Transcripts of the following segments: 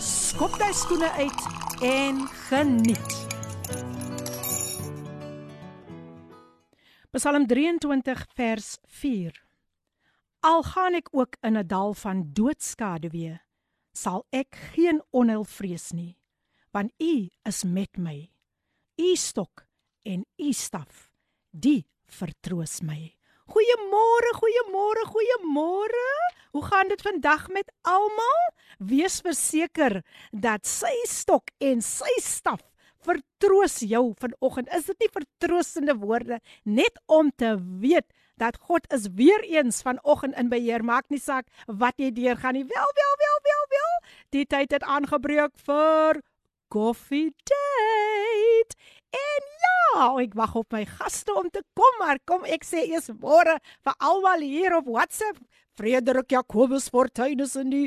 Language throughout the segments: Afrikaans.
skop jy skoene uit en geniet. Psalm 23 vers 4. Al gaan ek ook in 'n dal van doodskaduwee, sal ek geen onheil vrees nie, want U is met my. U stok en U staf, die vertroos my. Goeiemôre, goeiemôre, goeiemôre. Hoe gaan dit vandag met almal? Wees verseker dat sy stok en sy staf vertroos jou vanoggend. Is dit nie vertroostende woorde net om te weet dat God is weer eens vanoggend in beheer. Maak nie saak wat jy deur gaan nie. Wel, wel, wel, wel, wel. Die tyd het aangebreek vir coffee date. En ja, ek wag op my gaste om te kom, maar kom ek sê eers môre vir almal hier op WhatsApp. Frederik Jacobus Fortuinus in die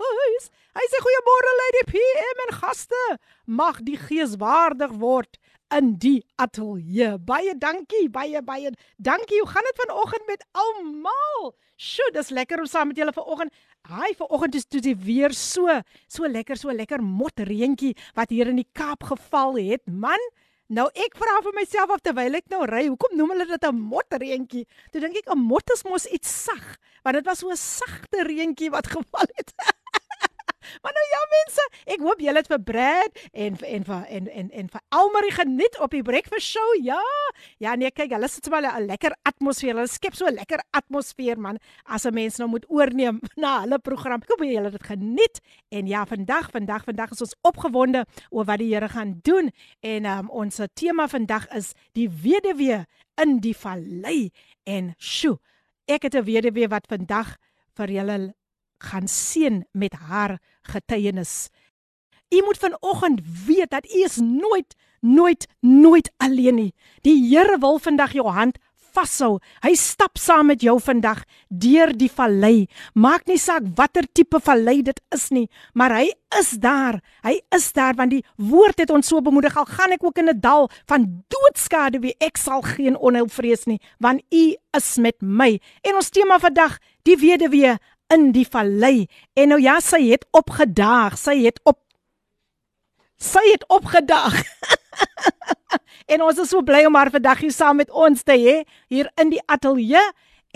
huis. Hy sê goeiemôre Lady PM en gaste. Mag die gees waardig word in die ateljee. Baie dankie, baie baie dankie. Hoe gaan dit vanoggend met almal? Sjoe, dis lekker om saam met julle vanoggend. Haai, vanoggend is dit weer so, so lekker, so lekker motreentjie wat hier in die Kaap geval het. Man, Nou ek vra vir myself of terwyl ek nou ry, hoekom noem hulle dit 'n motreentjie? Toe dink ek 'n mot is mos iets sag, want dit was so 'n sagte reentjie wat geval het. Maar nou ja mense, ek hoop julle het vir Brad en en vir en en en vir Almarie geniet op die breakfast show. Ja. Ja nee, kyk, hulle sit sommer 'n lekker atmosfeer. Hulle skep so 'n lekker atmosfeer man as 'n mens nou moet oorneem na hulle program. Ek hoop julle het dit geniet. En ja, vandag, vandag, vandag is ons opgewonde oor wat die Here gaan doen en um, ons tema vandag is die weduwee in die vallei en sjo. Ek het 'n weduwee wat vandag vir julle gaan seën met haar getuienis. U moet vanoggend weet dat u is nooit nooit nooit alleen nie. Die Here wil vandag jou hand vashou. Hy stap saam met jou vandag deur die vallei. Maak nie saak watter tipe vallei dit is nie, maar hy is daar. Hy is daar want die woord het ons so bemoedig al gaan ek ook in 'n dal van doodskade wie ek sal geen onheil vrees nie, want u is met my. En ons tema vandag, die weduwee in die vallei. En nou ja sy het opgedaag sy het op sy het opgedaag. En ons is so bly om haar vandag hier saam met ons te hê hier in die ateljee.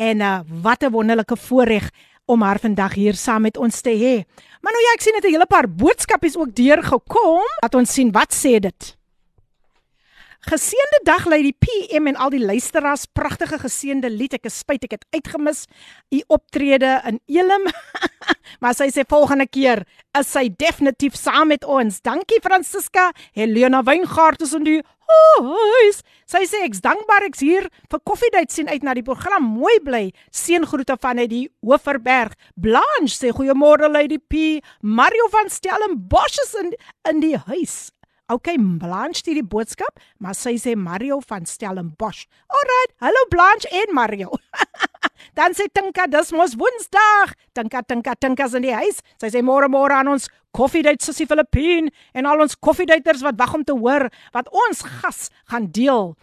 En uh, wat 'n wonderlike voorreg om haar vandag hier saam met ons te hê. Maar nou ja ek sien net 'n hele paar boodskapies ook deurgekom. Laat ons sien wat sê dit Geseënde dag lê die PM en al die luisteraars. Pragtige geseënde lied. Ek is spyt ek het uitgemis u optrede in Elim. maar sy sê volgende keer is sy definitief saam met ons. Dankie Francisca. Helena Weingaard is in die huis. Sy sê ek's dankbaar ek's hier vir koffiedייט sien uit na die program. Mooi bly. Seëngroete van uit die Hoëverberg. Blanche sê goeiemôre Lady P. Mario van Stellenbosch is in in die huis. Okay, Blanche stuur die boodskap, maar sy sê Mario van Stellenbosch. Alright, hallo Blanche en Mario. Dan sê Tinka, dis mos Woensdag. Tinka, Tinka, Tinka's in die huis. Sy sê môre môre aan ons koffiedייט sussie Filippine en al ons koffiedייters wat wag om te hoor wat ons gas gaan deel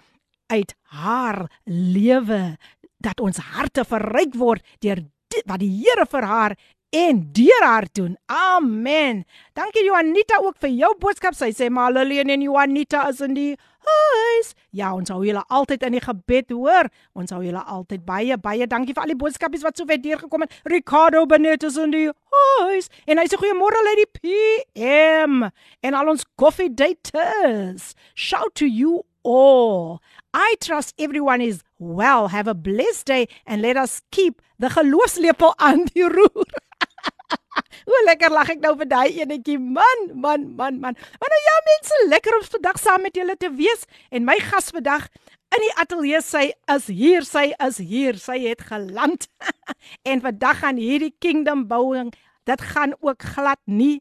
uit haar lewe dat ons harte verryk word deur wat die Here vir haar en deur haar doen. Amen. Dankie Juanita ook vir jou boodskap. Sy sê maar Lillian en Juanita is in die huis. Ja, ons hou julle altyd in die gebed, hoor. Ons hou julle altyd baie baie dankie vir al die boodskapies wat so ver deurgekom het. Ricardo Benet is in die huis. En hy sê goeiemôre Lady PM en al ons coffee daters. Shout to you all. I trust everyone is well. Have a blessed day and let us keep the geloofslepel aan die roer. Hoe lekker lag ek nou vir daai enetjie man, man, man, man. Maar nou ja, mense, lekker om vandag saam met julle te wees en my gas vandag in die ateljee sy is hier, sy is hier, sy het geland. en vandag gaan hierdie kingdom bouing, dit gaan ook glad nie.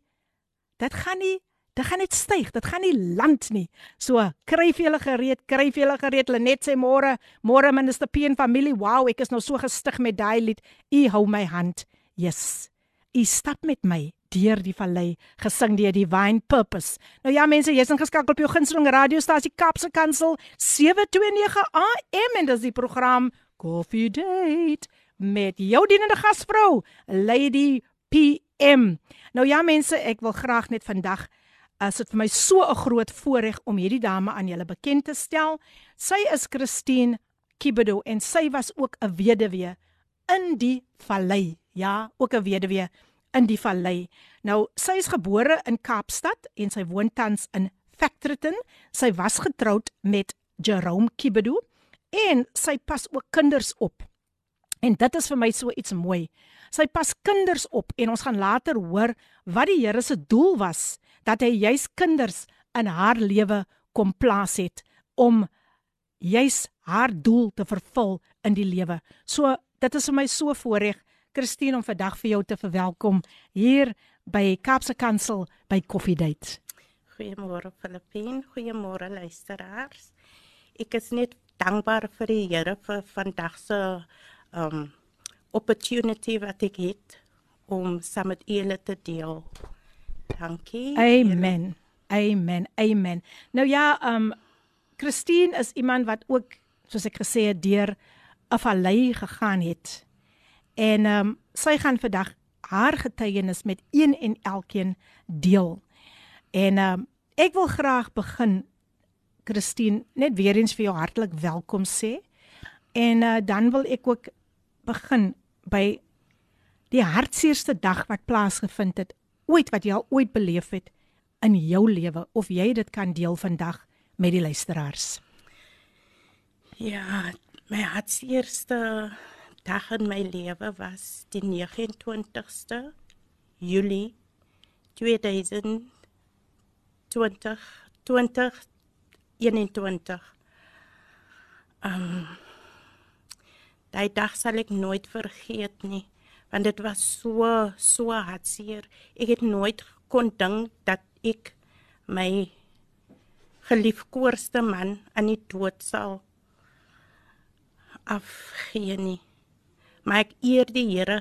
Dit gaan nie Dit gaan net styg, dit gaan nie land nie. So, kry vir julle gereed, kry vir julle gereed. Lenet sê môre, môre minister P en familie. Wow, ek is nou so gestig met daai lied. U hou my hand. Yes. U stap met my deur die vallei gesing deur Divine Purpose. Nou ja mense, jy's ingeskakel op jou gunsteling radiostasie Kapse Kansel 729 AM en dis die program Coffee Date met jou dienende gasvrou Lady PM. Nou ja mense, ek wil graag net vandag as dit vir my so 'n groot voorreg om hierdie dame aan julle bekend te stel. Sy is Christine Kibedo en sy was ook 'n weduwee in die vallei. Ja, ook 'n weduwee in die vallei. Nou, sy is gebore in Kaapstad en sy woon tans in Factorton. Sy was getroud met Jerome Kibedo en sy pas ook kinders op. En dit is vir my so iets mooi. Sy pas kinders op en ons gaan later hoor wat die Here se doel was dat hy juis kinders in haar lewe kom plaas het om juis haar doel te vervul in die lewe. So dit is vir my so voorreg Christine om vandag vir jou te verwelkom hier by Kaapse Kansel by Coffee Date. Goeiemôre Filippin, goeiemôre luisteraars. Ek is net dankbaar vir die Here vir vandag se um opportunity wat ek het om saam met julle te deel. Dankie. Amen. Amen. Amen. Nou ja, um Christine is iemand wat ook soos ek gesê het deur 'n vallei gegaan het. En um sy gaan vandag haar getuienis met een en elkeen deel. En um ek wil graag begin Christine net weer eens vir jou hartlik welkom sê. En uh, dan wil ek ook begin by die hartseerste dag wat plaasgevind het ooit wat jy al ooit beleef het in jou lewe of jy dit kan deel vandag met die luisteraars. Ja, my hartseerste dag in my lewe was die 29ste Julie 2020 2021. Um daai dag sal ek nooit vergeet nie want dit was so so hartseer. Ek het nooit kon dink dat ek my geliefkoeste man aan die dood sal afgee nie. Maar ek eer die Here.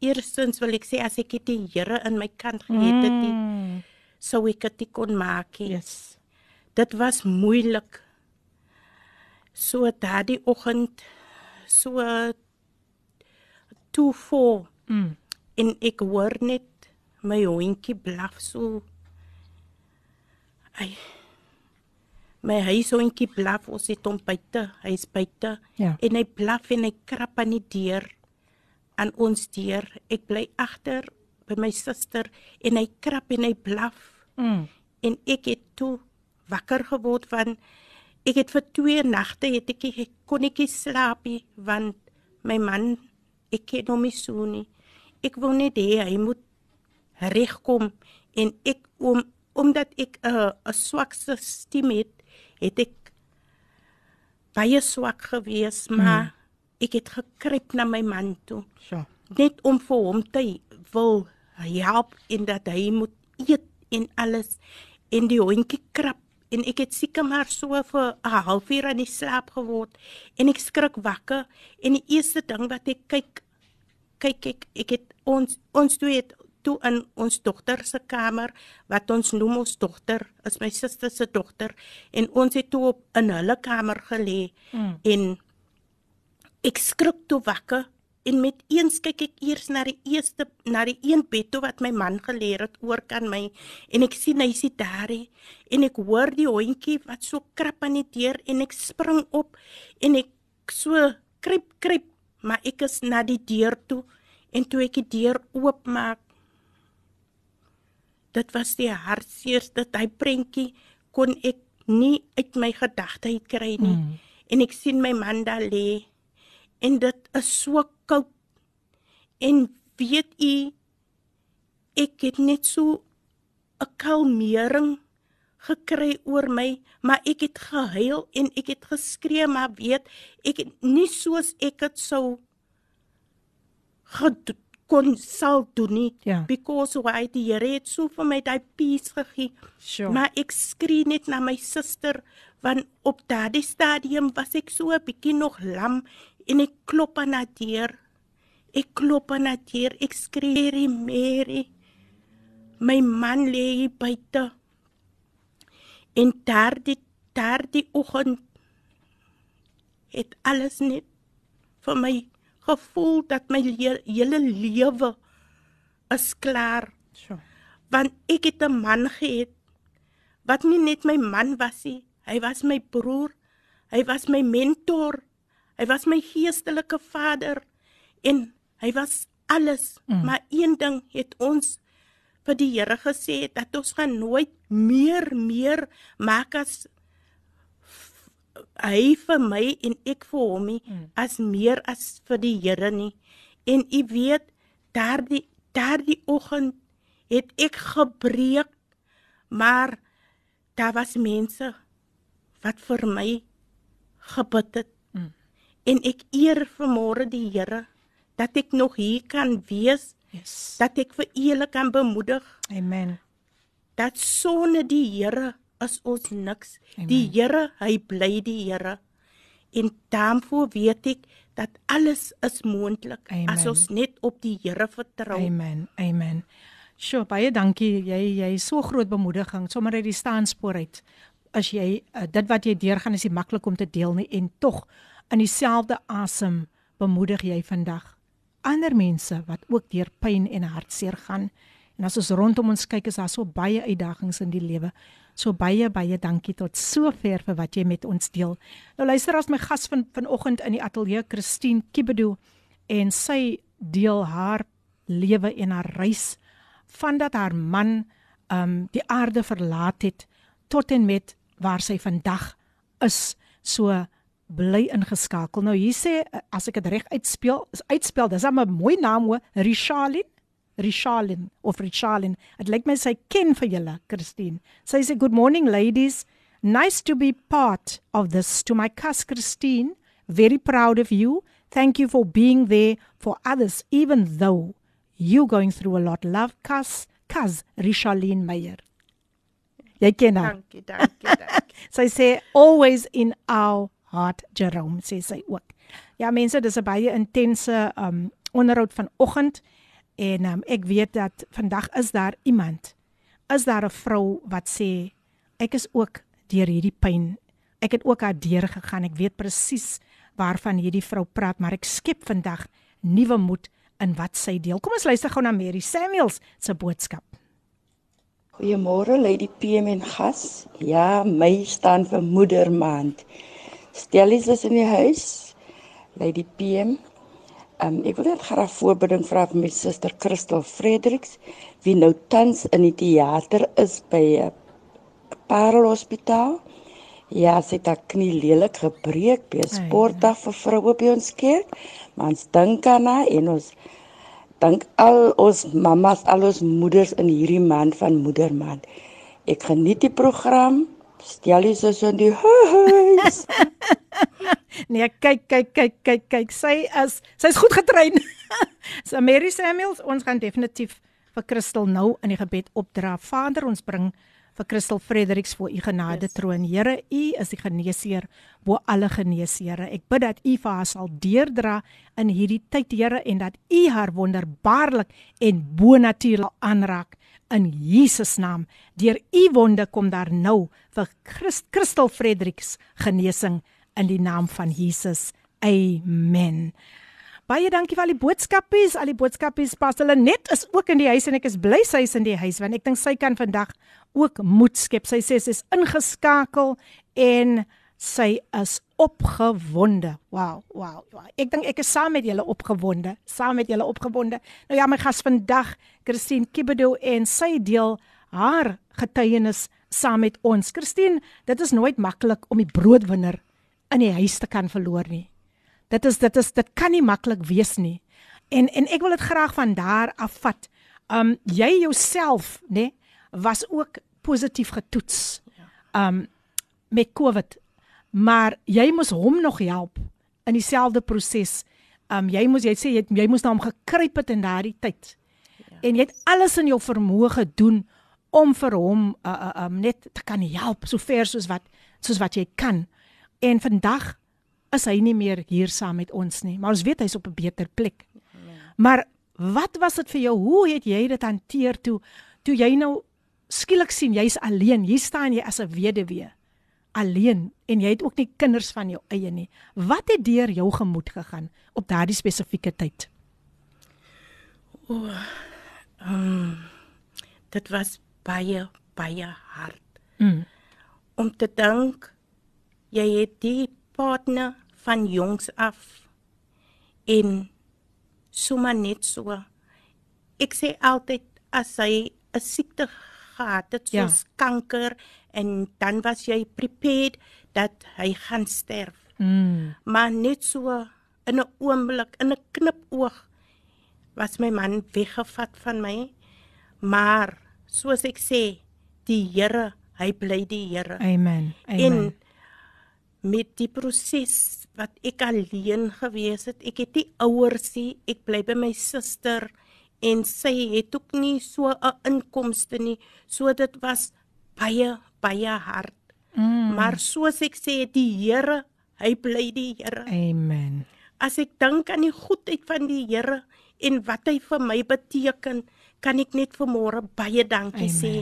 Eerstens wil ek sê as ek die Here in my kant gehad het, mm. sou ek dit kon maak. Yes. Dit was moeilik. So daardie oggend so toe voor. Mm. En ek hoor net my hondjie blaf so. Ai. My huis hondjie blaf ons het hom buite, hy is buite. Ja. En hy blaf en hy krap aan die deur aan ons deur. Ek bly agter by my suster en hy krap en hy blaf. Mm. En ek het toe wakker geword van ek het vir twee nagte het ek, ek kon ek slaap nie want my man ek ken hom nie so nie. Ek wil net hê hy moet regkom en ek om omdat ek 'n uh, 'n swak stelsel het, het ek baie swak gewees, maar mm. ek het gekruip na my man toe. So. Net om vir hom te wil help en dat hy moet eet en alles en die hondjie krap en ek het seker maar so vir 'n halfuur aan die slaap geword en ek skrik wakker en die eerste ding wat ek kyk kyk ek ek het ons ons toe het toe in ons dogter se kamer wat ons noem ons dogter is my suster se dogter en ons het toe op in hulle kamer gelê mm. en ek skrik toe wakker En met eens kyk ek eers na die eerste na die een bed toe wat my man geleer het oor kan my en ek sien hy sit daar en ek hoor die hondjie wat so krap aan die deur en ek spring op en ek so kruip kruip maar ek is na die deur toe en toe ek die deur oopmaak dit was die hartseerste hy prentjie kon ek nie uit my gedagte uit kry nie mm. en ek sien my man daar lê en dit is so koud. En weet u ek het net so 'n kalmering gekry oor my, maar ek het gehuil en ek het geskree, maar weet ek het nie soos ek dit sou kon sal doen nie Ja. because why die Here het so vir my daai peace gegee. Sure. Maar ek skree net na my suster want op daardie stadium was ek so 'n bietjie nog lam en ek klop aan haar deur. Ek klop aan haar deur. Ek skree Mary, Mary. My man lê hier buite. En daardie daardie oggend het alles net vir my gevoel dat my le- hele lewe is klaar. Sure. want ek het 'n man gehad wat nie net my man was nie. Hy was my broer. Hy was my mentor. Hy was my geestelike vader. En hy was alles. Mm. maar een ding het ons vir die Here gesê dat ons gaan nooit meer meer maak as hy vir my en ek vir hom nie mm. as meer as vir die Here nie en u weet daardie daardie oggend het ek gebreek maar daar was mense wat vir my gebid het mm. en ek eer vanmôre die Here dat ek nog hier kan wees Yes. dat ek vir julle kan bemoedig Amen. dat sonder die Here is ons niks. Amen. Die Here, hy bly die Here. En daarvoor weet ek dat alles is moontlik as ons net op die Here vertrou. Amen. Amen. Sjoe, baie dankie. Jy jy is so groot bemoediging sommer uit die staanspoor uit. As jy uh, dit wat jy deurgaan is nie maklik om te deel nie en tog in dieselfde asem bemoedig jy vandag ander mense wat ook deur pyn en hartseer gaan. En as ons rondom ons kyk, is daar so baie uitdagings in die lewe. So baie baie dankie tot sover vir wat jy met ons deel. Nou luister as my gas van vanoggend in die ateljee Christine Kibedo en sy deel haar lewe en haar reis van dat haar man um die aarde verlaat het tot en met waar sy vandag is. So bly ingeskakel. Nou hier sê as ek dit reg uitspeel, uitspel, dis 'n mooi naam hoor, Richalin. Richalin of Richalin. Dit lyk my sy ken vir julle, Christine. Sy sê good morning ladies. Nice to be part of this to my cus Christine. Very proud of you. Thank you for being there for others even though you going through a lot. Love cus cus Richalin Meyer. Jy ken haar. Dankie, dankie, dankie. Sy sê always in our heart Jerome sê sy ook. Ja mense, dis 'n baie intense um onderhoud vanoggend en um, ek weet dat vandag is daar iemand is daar 'n vrou wat sê ek is ook deur hierdie pyn. Ek het ook daardeur gegaan. Ek weet presies waarvan hierdie vrou praat, maar ek skep vandag nuwe moed in wat sy deel. Kom ons luister gou na Mary Samuels se boodskap. Goeiemôre Lady PM en gas. Ja, my staan vir moedermaand. Stellies is in die huis. Lady PM. Um, ek wil net graag voorbeding vra vir my suster Christel Fredericks wie nou tans in die teater is by 'n Parel Hospitaal. Ja, sy het haar knie lelik gebreek by 'n sportdag vir vroue by ons kerk. Maar ons dink aan haar en ons dink al ons mammas, al ons moeders in hierdie maand van moedermaand. Ek geniet die program. Stel jy so in die huis. Nee, kyk, kyk, kyk, kyk, kyk. Sy is sy's goed getrein. so Mary Samuels, ons gaan definitief vir Christel nou in die gebed opdra. Vader, ons bring vir Christel Fredericks voor u genade yes. troon. Here, u is die geneesheer bo alle geneesheere. Ek bid dat u vir haar sal deurdra in hierdie tyd, Here, en dat u haar wonderbaarlik en bonatuurlik aanraak in Jesus naam. Deur u wonde kom daar nou vir Christ, Christel Fredericks genesing in die naam van Jesus. Amen. Baie dankie vir al die boodskapies. Al die boodskapies pas hulle net is ook in die huis en ek is bly sy is in die huis want ek dink sy kan vandag ook moed skep. Sy sê sy is ingeskakel en sy is opgewonde. Wow, wow, wow. Ek dink ek is saam met julle opgewonde, saam met julle opgewonde. Nou ja, my gas vandag, Christine Kibedo en sy deel haar getuienis saam met ons. Christine, dit is nooit maklik om die broodwinner in die huis te kan verloor nie. Dit is dit is dit kan nie maklik wees nie. En en ek wil dit graag van daar af vat. Um jy jouself, nê, was ook positief getoets. Um met COVID. Maar jy moes hom nog help in dieselfde proses Um jy moes jy sê jy, jy moes na hom gekruip het in daardie tyd. Ja. En jy het alles in jou vermoë gedoen om vir hom uh, uh um net te kan help so ver soos wat soos wat jy kan. En vandag is hy nie meer hier saam met ons nie, maar ons weet hy's op 'n beter plek. Ja. Maar wat was dit vir jou? Hoe het jy dit hanteer toe toe jy nou skielik sien jy's alleen. Hier staan jy as 'n weduwee. Alleen en jy het ook nie kinders van jou eie nie. Wat het deur jou gemoed gegaan op daardie spesifieke tyd? O. Oh, um, dit was baie baie hard. Mm. Om te dink jy het die partner van jongs af en sommer net so. Ek sê altyd as hy 'n siekte gehad het soos ja. kanker en dan was jy prepared dat hy gaan sterf. Mm. Maar net so in 'n oomblik, in 'n knipoog was my man weggevat van my. Maar soos ek sê, die Here, hy bly die Here. Amen. Amen. En met die proses wat ek alleen gewees het, ek het nie ouers nie, ek bly by my suster en sy het ook nie so 'n inkomste nie. So dit was baie baie hard. Mm. Maar soos ek sê, die Here, hy bly die Here. Amen. As ek dink aan die goedheid van die Here en wat hy vir my beteken, kan ek net vanmôre baie dankie Amen. sê.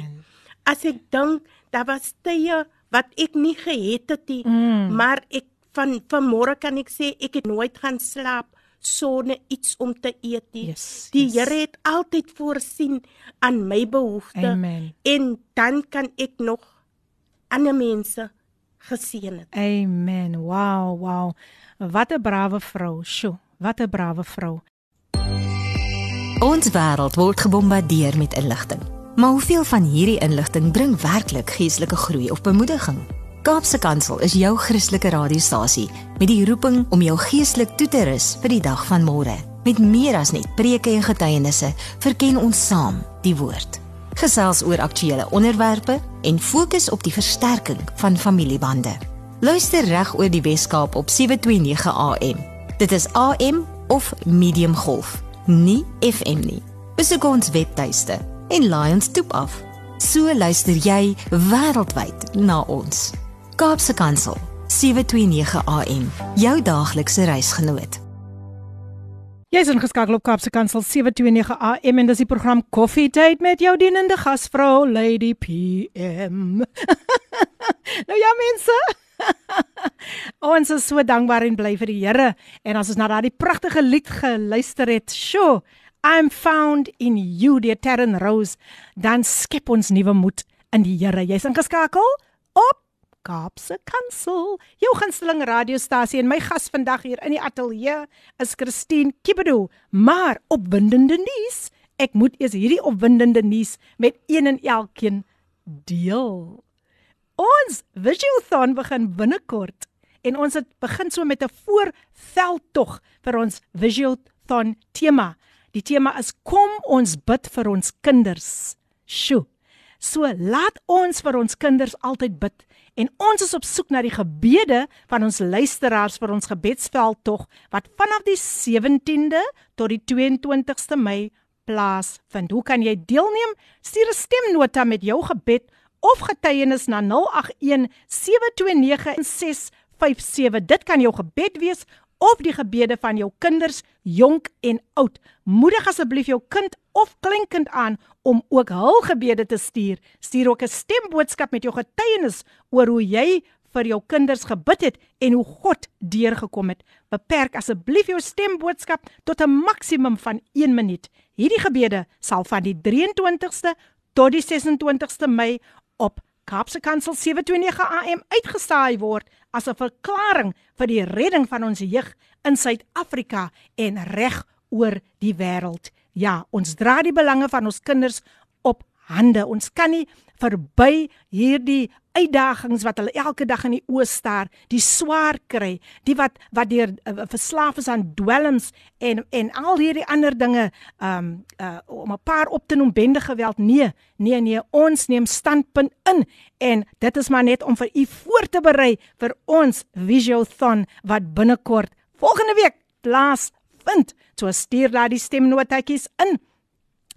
As ek dink daar was tye wat ek nie gehet het nie, mm. maar ek van vanmôre kan ek sê ek het nooit gaan slaap sonder iets om te eet nie. Yes, die yes. Here het altyd voorsien aan my behoeftes en dan kan ek nog ander mense geseën het. Amen. Wow, wow. Wat 'n brawe vrou. Sjoe, wat 'n brawe vrou. Ons wêreld word gebombardeer met inligting. Maar hoeveel van hierdie inligting bring werklik geestelike groei of bemoediging? Kaapse Kansel is jou Christelike radiostasie met die roeping om jou geestelik toe te rus vir die dag van môre. Met meer as net preke en getuienisse, verken ons saam die woord. Gesels oor aktuelle onderwerpe en fokus op die versterking van familiebande. Luister reg oor die Wes-Kaap op 729 AM. Dit is AM of medium golf, nie FM nie. Besoek ons webtuiste en laai ons toep af. So luister jy wêreldwyd na ons. Kaapse Kansel 729 AM jou daaglikse reisgenoot. Jy is ingeskakel op Kaapse Kansel 729 AM en dis die program Coffee Date met jou dienende gasvrou Lady PM. nou ja mense. ons is so dankbaar en bly vir die Here en as ons na daardie pragtige lied geluister het, sjo, I'm found in you dear Terren Rose, dan skep ons nuwe moed in die Here. Jy's ingeskakel op Kaapse Kansel, jou gunsteling radiostasie en my gas vandag hier in die ateljee is Christine Kibedo, maar opwindende nuus. Ek moet eers hierdie opwindende nuus met een en elkeen deel. Ons Visualthon begin binnekort en ons het begin so met 'n voorveldtog vir ons Visualthon tema. Die tema is kom ons bid vir ons kinders. Sjoe. So laat ons vir ons kinders altyd bid en ons is op soek na die gebede van ons luisteraars vir ons gebedsveld tog wat vanaf die 17de tot die 22ste Mei plaasvind. Hoe kan jy deelneem? Stuur 'n stemnota met jou gebed of getuienis na 081 729 657. Dit kan jou gebed wees of die gebede van jou kinders, jonk en oud. Moedig asseblief jou kind of kleinkind aan om ook hul gebede te stuur. Stuur ook 'n stemboodskap met jou getuienis oor hoe jy vir jou kinders gebid het en hoe God deurgekom het. Beperk asseblief jou stemboodskap tot 'n maksimum van 1 minuut. Hierdie gebede sal van die 23ste tot die 26ste Mei op Kaapse Kansel 729 AM uitgesaai word as 'n verklaring vir die redding van ons jeug in Suid-Afrika en reg oor die wêreld. Ja, ons dra die belange van ons kinders op hande. Ons kan nie verby hierdie uitdagings wat hulle elke dag in die oë staar, die swaar kry, die wat wat deur uh, verslaaf is aan dwelms en en al hierdie ander dinge um uh, om 'n paar op te noem bende geweld. Nee, nee, nee, ons neem standpunt in en dit is maar net om vir u voor te berei vir ons Visiothon wat binnekort volgende week plaas vind. So stuur daai stemnotetjies in.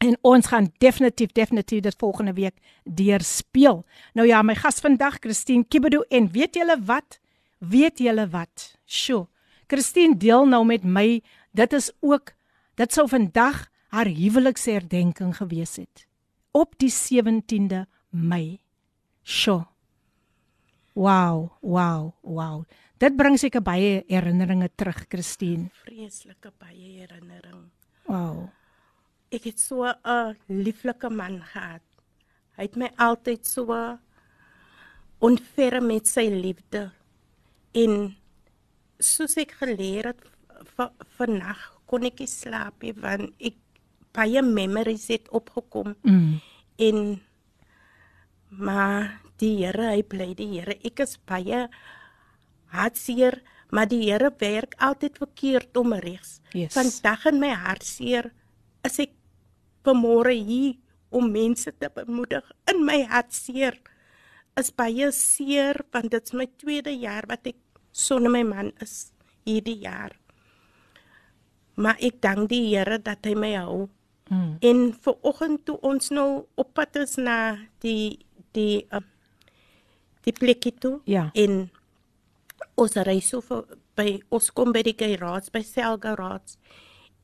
En ons gaan definitief definitief dit volgende week deurspeel. Nou ja, my gas vandag Christine Kibedo en weet julle wat? Weet julle wat? Sjoe. Christine deel nou met my, dit is ook dit sou vandag haar huweliksherdenking gewees het op die 17de Mei. Sjoe. Wow, wow, wow. Dit bring seker baie herinneringe terug, Christine. Vreeslike baie herinnering. Wow. Ek het so 'n lieflike man gehad. Hy het my altyd so onver met sy liefde. En soos ek geleer het vannag kon ek nie slaap nie want ek baie memories het opgekom. Mm. En maar die Here, hy bly die Here. Ek is baie hartseer, maar die Here werk altyd verkeerd om regs. Yes. Vandag in my hartseer is ek vanmôre hier om mense te bemoedig. In my hartseer is baie seer want dit is my tweede jaar wat ek sonder my man is hierdie jaar. Maar ek dank die Here dat hy my hou. Mm. En vir oggend toe ons nou op pad is na die die uh, die plekkie toe Ja. en ons ry so vir, by ons kom by die garage by Cell Garage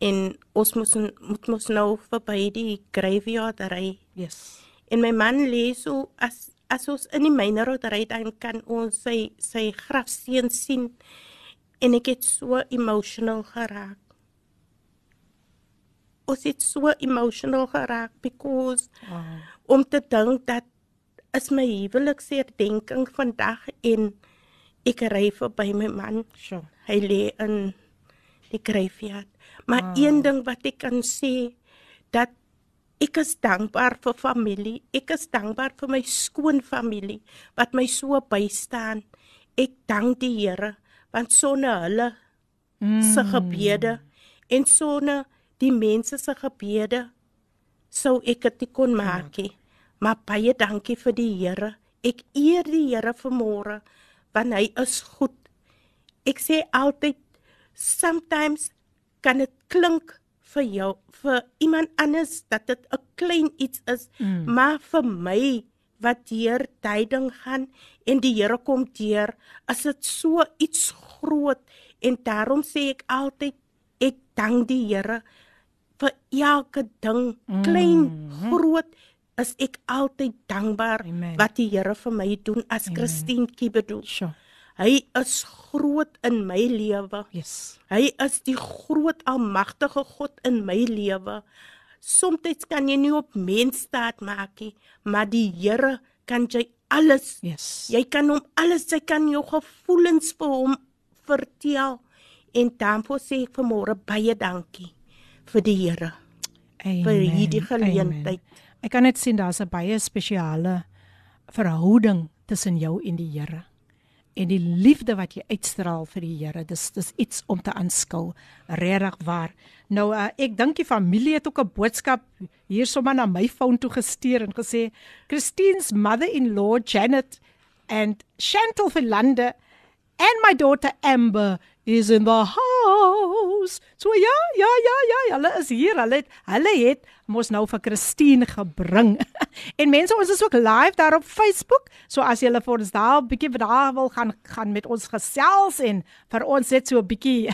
en ons moet moet mos nou verby die graveyard ry Yes. en my man lê so as as ons in die myne ry dan kan ons sy sy grafsteen sien en ek het so emotional geraak ons het so emotional geraak because Wow. om te dink dat is my huweliksherdenking vandag en ek ry verby my man. Sjoe. Hy lê in die graveyard. Maar Ah. een ding wat ek kan sê dat ek is dankbaar vir familie. Ek is dankbaar vir my skoonfamilie wat my so bystaan. Ek dank die Here want sonder hulle Mm. se gebede en sonder die mense se gebede sou ek dit kon maak nie. Maar baie dankie vir die Here. Ek eer die Here vanmôre want hy is goed. Ek sê altyd sometimes kan dit klink vir jou vir iemand anders dat dit 'n klein iets is, Mm. maar vir my wat deur tyding gaan en die Here kom deur, is dit so iets groot en daarom sê ek altyd ek dank die Here vir elke ding, klein, groot, is ek altyd dankbaar Amen. wat die Here vir my doen as Christine Kibedo. Sjoe. Hy is groot in my lewe. Yes. Hy is die groot almagtige God in my lewe. Soms kan jy nie op mens staat maak nie, maar die Here kan jy alles. Yes. Jy kan hom alles, jy kan jou gevoelens vir hom vertel. En daarvoor sê ek vanmôre baie dankie vir die Here vir hierdie geleentheid. Amen. Ek kan net sien daar's 'n baie spesiale verhouding tussen jou en die Here. En die liefde wat jy uitstraal vir die Here, dis dis iets om te aanskou, regtig waar. Nou uh, ek dink die familie het ook 'n boodskap hier sommer na my foon toe gestuur en gesê Christine's mother-in-law Janet and Chantal Verlande and my daughter Amber is in the house. So ja, ja, ja, ja, hulle is hier. Hulle het hulle het mos nou vir Christine gebring. en mense, ons is ook live daar op Facebook. So as julle vir ons daar 'n bietjie daar wil gaan gaan met ons gesels en vir ons net so 'n bietjie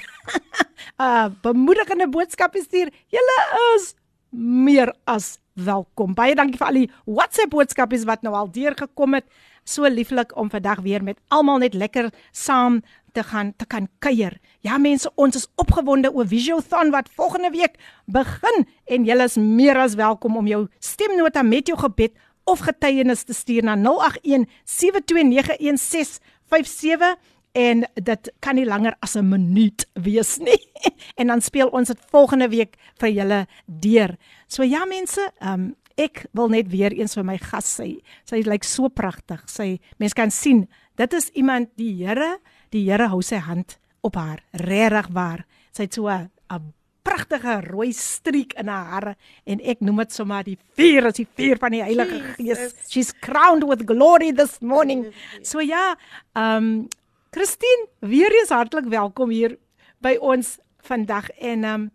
uh bemoedigende boodskappe stuur. Julle is meer as welkom. Baie dankie vir al die WhatsApp boodskappe wat nou al deurgekom het. So lieflik om vandag weer met almal net lekker saam te gaan te kan kuier. Ja mense, ons is opgewonde oor Visiothon wat volgende week begin en julle is meer as welkom om jou stemnota met jou gebed of getuienis te stuur na 081 7291657 en dit kan nie langer as 'n minuut wees nie. en dan speel ons dit volgende week vir julle deur. So ja mense, um, ek wil net weer eens vir my gas sê. Sy lyk so pragtig. Sy mense kan sien, dit is iemand die Here, die Here hou sy hand op haar. Regtig waar. Sy het so 'n pragtige rooi streek in haar hare en ek noem dit sommer die vuur, is die vuur van die Heilige Gees. She's crowned with glory this morning. So ja, ehm um, Christine, weer eens hartlik welkom hier by ons vandag en ehm um,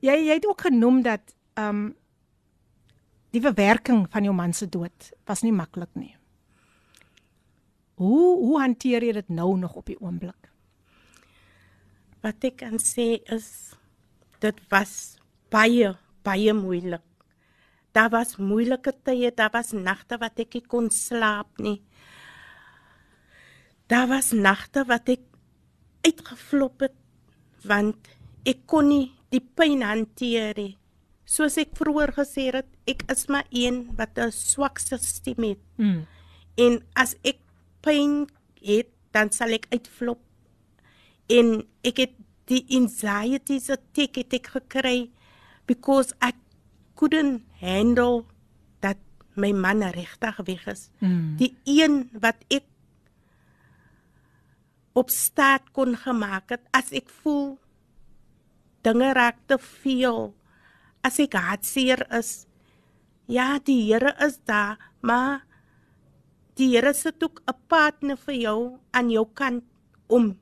jy jy het ook genoem dat ehm um, die verwerking van jou man se dood was nie maklik nie. Hoe hoe hanteer jy dit nou nog op die oomblik? Wat ek kan sê is dit was baie baie moeilik. Daar was moeilike tye, daar was nagte wat ek nie kon slaap nie. Daar was nagte wat ek uitgeflop het want ek kon nie die pyn hanteer nie. Soos ek vroeër gesê het, ek is maar een wat 'n swak stelsel het. Mm. En as ek pyn het, dan sal ek uitflop. En ek het die anxiety se tik het ek gekry because I couldn't handle dat my man regtig weg is. Mm. Die een wat ek op staat kon gemaak het as ek voel dinge raak te veel as ek hartseer is ja die Here is daar maar die Here sit ook 'n partner vir jou aan jou kant om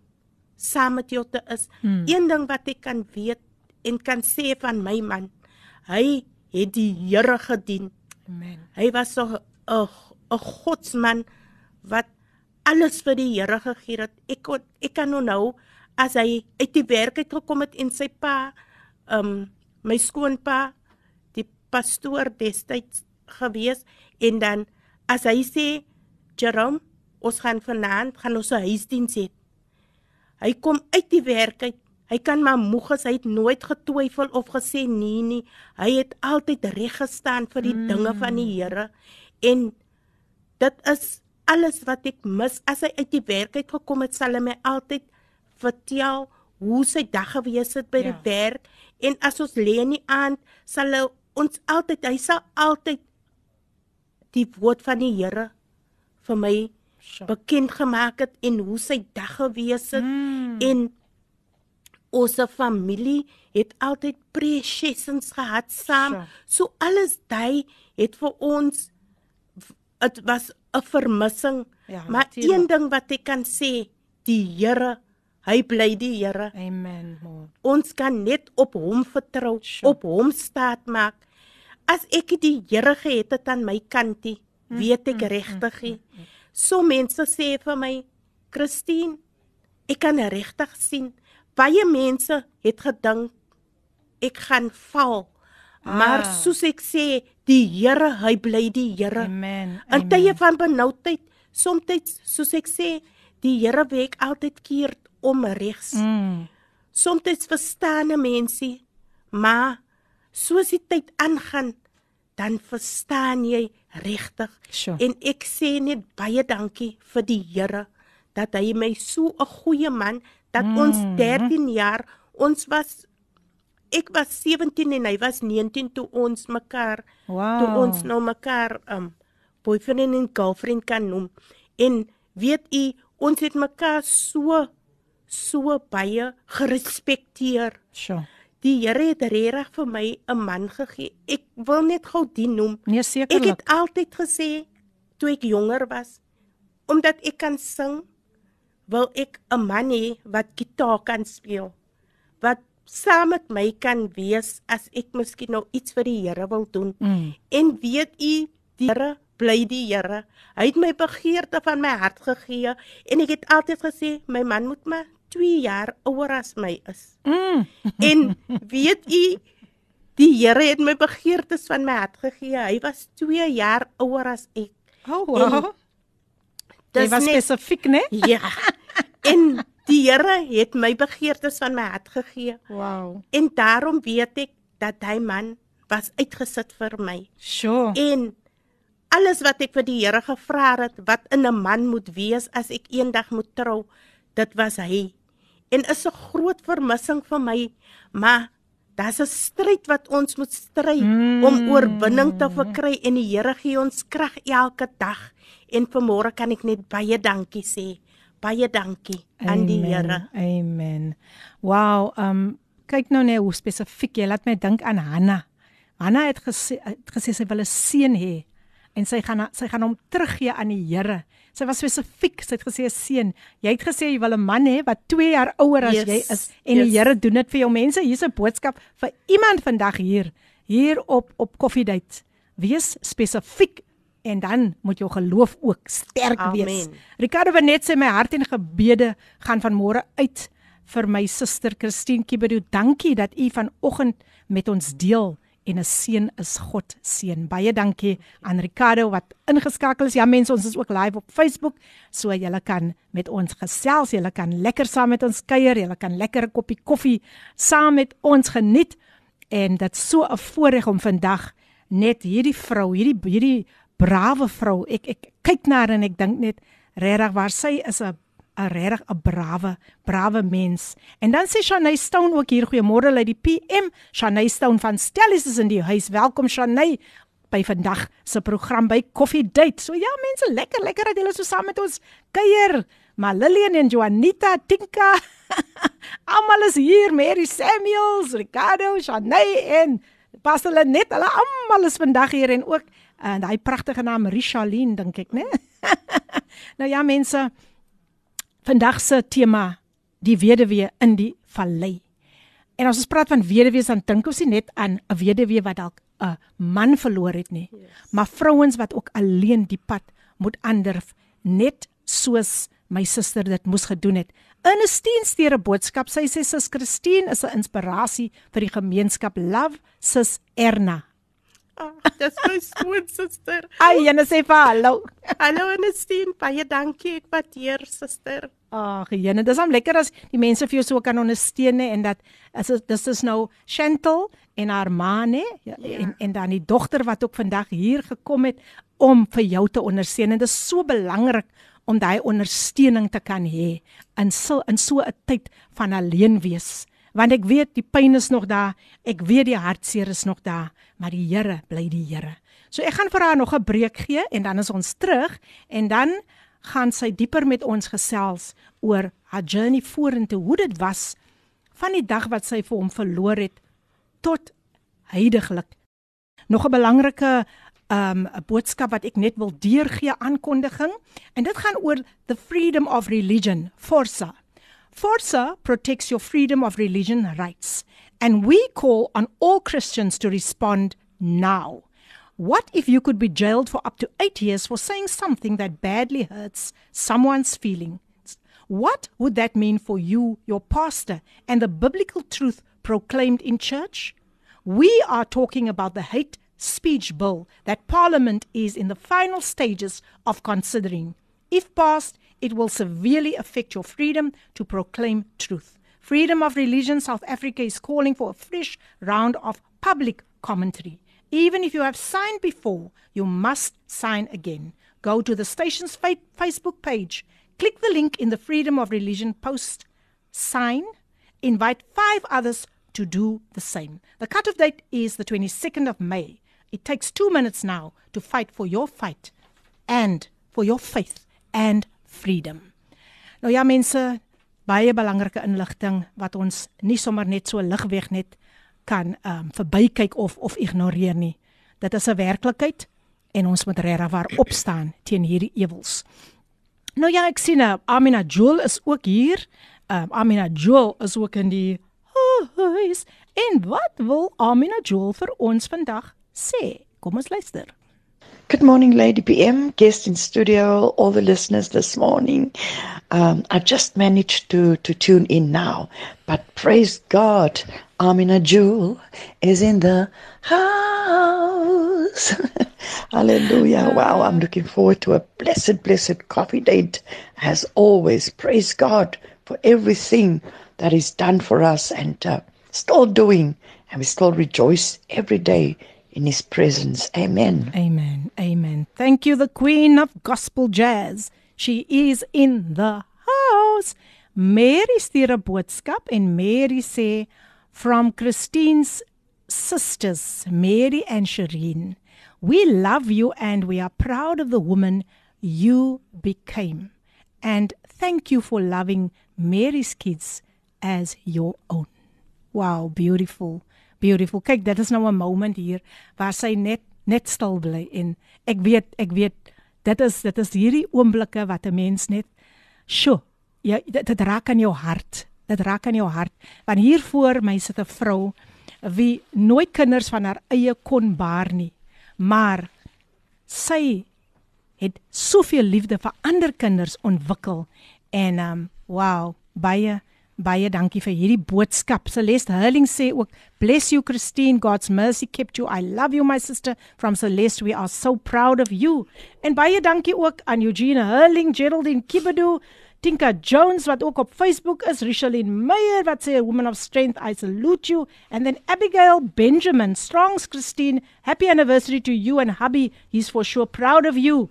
saam met jou te is Hmm. een ding wat ek kan weet en kan sê van my man hy het die Here gedien Amen. Hy was so 'n 'n godsman wat alles vir die Here gegee het. Ek kon ek kan onthou as hy uit die werk uit gekom het en sy pa ehm um, my skoonpa die pastoor destyds gewees en dan as hy sê Jerome ons gaan vanaand gaan ons 'n huisdiens hê. Hy kom uit die werk uit. Hy kan maar moeg is, hy het nooit getwyfel of gesê nee nie. Hy het altyd reg gestaan vir die mm. dinge van die Here. En dit is alles wat ek mis. As hy uit die werk uit gekom het, sal hy my altyd vertel hoe sy dag gewees het by ja. die werk en as ons lê in die aand, sal hy ons altyd hy sal altyd die woord van die Here vir my Sure. bekend gemaak het en hoe sy dag gewees het Mm. en ons familie het altyd precious gehad saam. Sure. So alles daai het vir ons dit was 'n vermissing. Ja, maar natuurlijk. een ding wat ek kan sê, die Here, hy bly die Here. Amen. Lord. Ons kan net op hom vertrou, Sure. op hom staat maak. As ek die Here gehet het aan my kantie, weet ek regtig. nie. So mense sê vir my, Christine, ek kan regtig sien baie mense het gedink ek gaan val. Maar Ah. soos ek sê, die Here, hy bly die Here. Amen. In tye van benoudheid, soms soos ek sê, die Here werk altyd keer om regs. Mm. Soms verstaan 'n mensie, maar soos die tyd aangaan, dan verstaan jy regtig. Sure. En ek sê net baie dankie vir die Here dat hy my so 'n goeie man dat mm. ons 13 jaar ons was ek was 17 en hy was 19 toe ons mekaar Wow. toe ons nou mekaar um boyfriend en girlfriend kan noem. En weet u, ons het mekaar so so baie gerespekteer. Sure. Die Here het regtig vir my 'n man gegee. Ek wil net gou die noem. Nee, Ek sekerlik. het altyd gesê toe ek jonger was, omdat ek kan sing, wil ek 'n man hê wat gitaar kan speel. Wat saam met my kan wees as ek miskien nou iets vir die Here wil doen. Mm. En weet u, die Here bly die Here. Hy het my begeerte van my hart gegee en ek het altyd gesê my man moet maar 2 jaar ouer as my is. Mm. En weet u, die Here het my begeertes van my hart gegee. Hy was 2 jaar ouer as ek. Oh, wow. Dis was net spesifiek, né? ja. En die Here het my begeertes van my hart gegee. Wow. En daarom weet ek dat hy man was uitgesit vir my. Sure. En alles wat ek vir die Here gevra het wat in 'n man moet wees as ek eendag moet trou, dit was hy. En is 'n groot vermissing vir my, maar daar's 'n stryd wat ons moet stry mm. om oorwinning te verkry en die Here gee ons krag elke dag. En vanmôre kan ek net baie dankie sê. Baie dankie aan die Here. Amen. Wow, um kyk nou net hoe spesifiek jy laat my dink aan Hanna. Hanna het gesê het gesê sy wil 'n seun hê. en sy gaan sy gaan hom teruggee aan die Here. Sy was spesifiek, sy het gesê seun, jy het gesê jy wil 'n man hê wat 2 jaar ouer as yes, jy is en yes. die Here doen dit vir jou mense. Hier's 'n boodskap vir iemand vandag hier, hier op op Coffee Date. Wees spesifiek en dan moet jou geloof ook sterk Amen. wees. Ricardo Benet sê my hart en gebede gaan van môre uit vir my suster Christine Kibedu. Dankie dat u vanoggend met ons deel en 'n seën is God seën. Baie dankie aan Ricardo wat ingeskakel is. Ja mense, ons is ook live op Facebook, so julle kan met ons gesels, julle kan lekker saam met ons kuier, julle kan lekker 'n koppie koffie saam met ons geniet. En dit so 'n voorreg om vandag net hierdie vrou, hierdie hierdie brawe vrou. Ek ek kyk na haar en ek dink net regtig waar sy is 'n 'n regtig 'n brawe, brawe mens. En dan sê Shanay Stone ook hier goeiemôre uit die PM. Shanay Stone van Stellies is in die huis. Welkom Shanay by vandag se program by Coffee Date. So ja, mense, lekker lekker dat julle so saam met ons kuier. Maar Lillian en Juanita, Tinka, almal is hier, Mary Samuels, Ricardo, Shanay en Pastor Lenet, hulle almal is vandag hier en ook en uh, hy pragtige naam Rishaline dink ek, né? nou ja, mense, vandag se tema die weduwee in die vallei. En as ons praat van weduwees dan dink ons nie net aan 'n weduwee wat dalk 'n man verloor het nie, yes. maar vrouens wat ook alleen die pad moet aandurf net soos my suster dit moes gedoen het. In 'n steensteere boodskap sê sy sis Christine is 'n inspirasie vir die gemeenskap Love sis Erna. Oh, dis my skoon suster. Ai, en sê vir hallo. Hallo Ernestine, baie dankie ek waardeer suster. Ag, jene, dis hom lekker as die mense vir jou so kan ondersteun en dat as dis is nou Chantel en haar ma nê ja, ja. en en dan die dogter wat ook vandag hier gekom het om vir jou te ondersteun en dit is so belangrik om daai ondersteuning te kan hê in so in so 'n tyd van alleen wees want ek weet die pyn is nog daar, ek weet die hartseer is nog daar, maar die Here bly die Here. So ek gaan vir haar nog 'n breek gee en dan is ons terug en dan gaan sy dieper met ons gesels oor haar journey vorentoe, hoe dit was van die dag wat sy vir hom verloor het tot heidaglik. Nog 'n belangrike um 'n boodskap wat ek net wil deurgee aankondiging en dit gaan oor the freedom of religion, Forsa. Forza protects your freedom of religion rights, and we call on all Christians to respond now. What if you could be jailed for up to eight years for saying something that badly hurts someone's feelings? What would that mean for you, your pastor, and the biblical truth proclaimed in church? We are talking about the hate speech bill that Parliament is in the final stages of considering. If passed, it will severely affect your freedom to proclaim truth. Freedom of Religion South Africa is calling for a fresh round of public commentary. Even if you have signed before, you must sign again. Go to the station's fa- Facebook page, click the link in the Freedom of Religion post, sign, invite five others to do the same. The cutoff date is the 22nd of May. It takes two minutes now to fight for your fight and for your faith and freedom. Nou ja mense, baie belangrike inligting wat ons nie sommer net so ligweg net kan ehm um, verbykyk of of ignoreer nie. Dit is 'n werklikheid en ons moet regtig waar opstaan teen hierdie ewels. Nou ja, ek sien nou Amina Joel is ook hier. Ehm um, Amina Joel is ook in die huis. En wat wil Amina Joel vir ons vandag sê? Kom ons luister. Good morning, Lady PM, guest in studio, all the listeners this morning. Um, I just managed to, to tune in now, but praise God, Amina Jewel is in the house. Hallelujah. Wow, I'm looking forward to a blessed, blessed coffee date as always. Praise God for everything that is done for us and uh, still doing, and we still rejoice every day in his presence. Amen. Amen. Amen. Thank you, the Queen of Gospel Jazz. She is in the house. Mary stuur 'n boodskap en Mary sê from Christine's sisters, Mary and Shireen. We love you and we are proud of the woman you became. And thank you for loving Mary's kids as your own. Wow, beautiful. Beautiful. Kyk, dit is nou 'n moment hier waar sy net net stil bly en ek weet ek weet dit is dit is hierdie oomblikke wat 'n mens net sjo ja dit, dit raak aan jou hart. Dit raak aan jou hart. Want hier voor my sit 'n vrou wie nooit kinders van haar eie kon baar nie. Maar sy het soveel liefde vir ander kinders ontwikkel en um wow baie baie dankie vir hierdie boodskap. Celeste Hurling sê ook bless you Christine, God's mercy kept you. I love you my sister from Celeste. We are so proud of you. En baie dankie ook aan Eugene Hurling, Geraldine Kibedu, Tinka Jones wat ook op Facebook is, Richelin Meyer wat sê woman of strength, I salute you. And then Abigail Benjamin, Strongs Christine, happy anniversary to you and hubby. He's for sure proud of you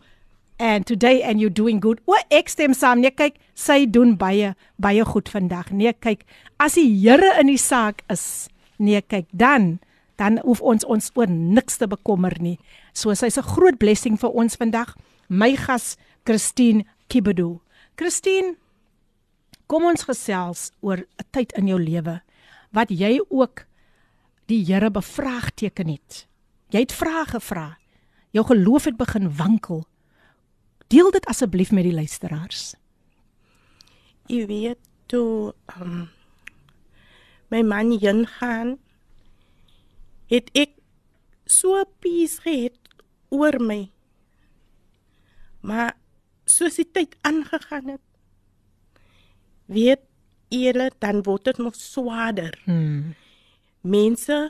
and today and you doing good. O ek stem saam. Nee, kyk, sy doen baie baie goed vandag. Nee, kyk, as die Here in die saak is, nee, kyk, dan dan hoef ons ons oor niks te bekommer nie. So sy's 'n groot blessing vir ons vandag. My gas Christine Kibedu. Christine, kom ons gesels oor 'n tyd in jou lewe wat jy ook die Here bevraagteken het. Jy het vrae gevra. Jou geloof het begin wankel. Deel dit asseblief met die luisteraars. Jy weet toe um, my man heen gaan het ek so peace gehad oor my. Maar soos die tyd aangegaan het weet julle dan word dit nog swaarder. Hmm. Mense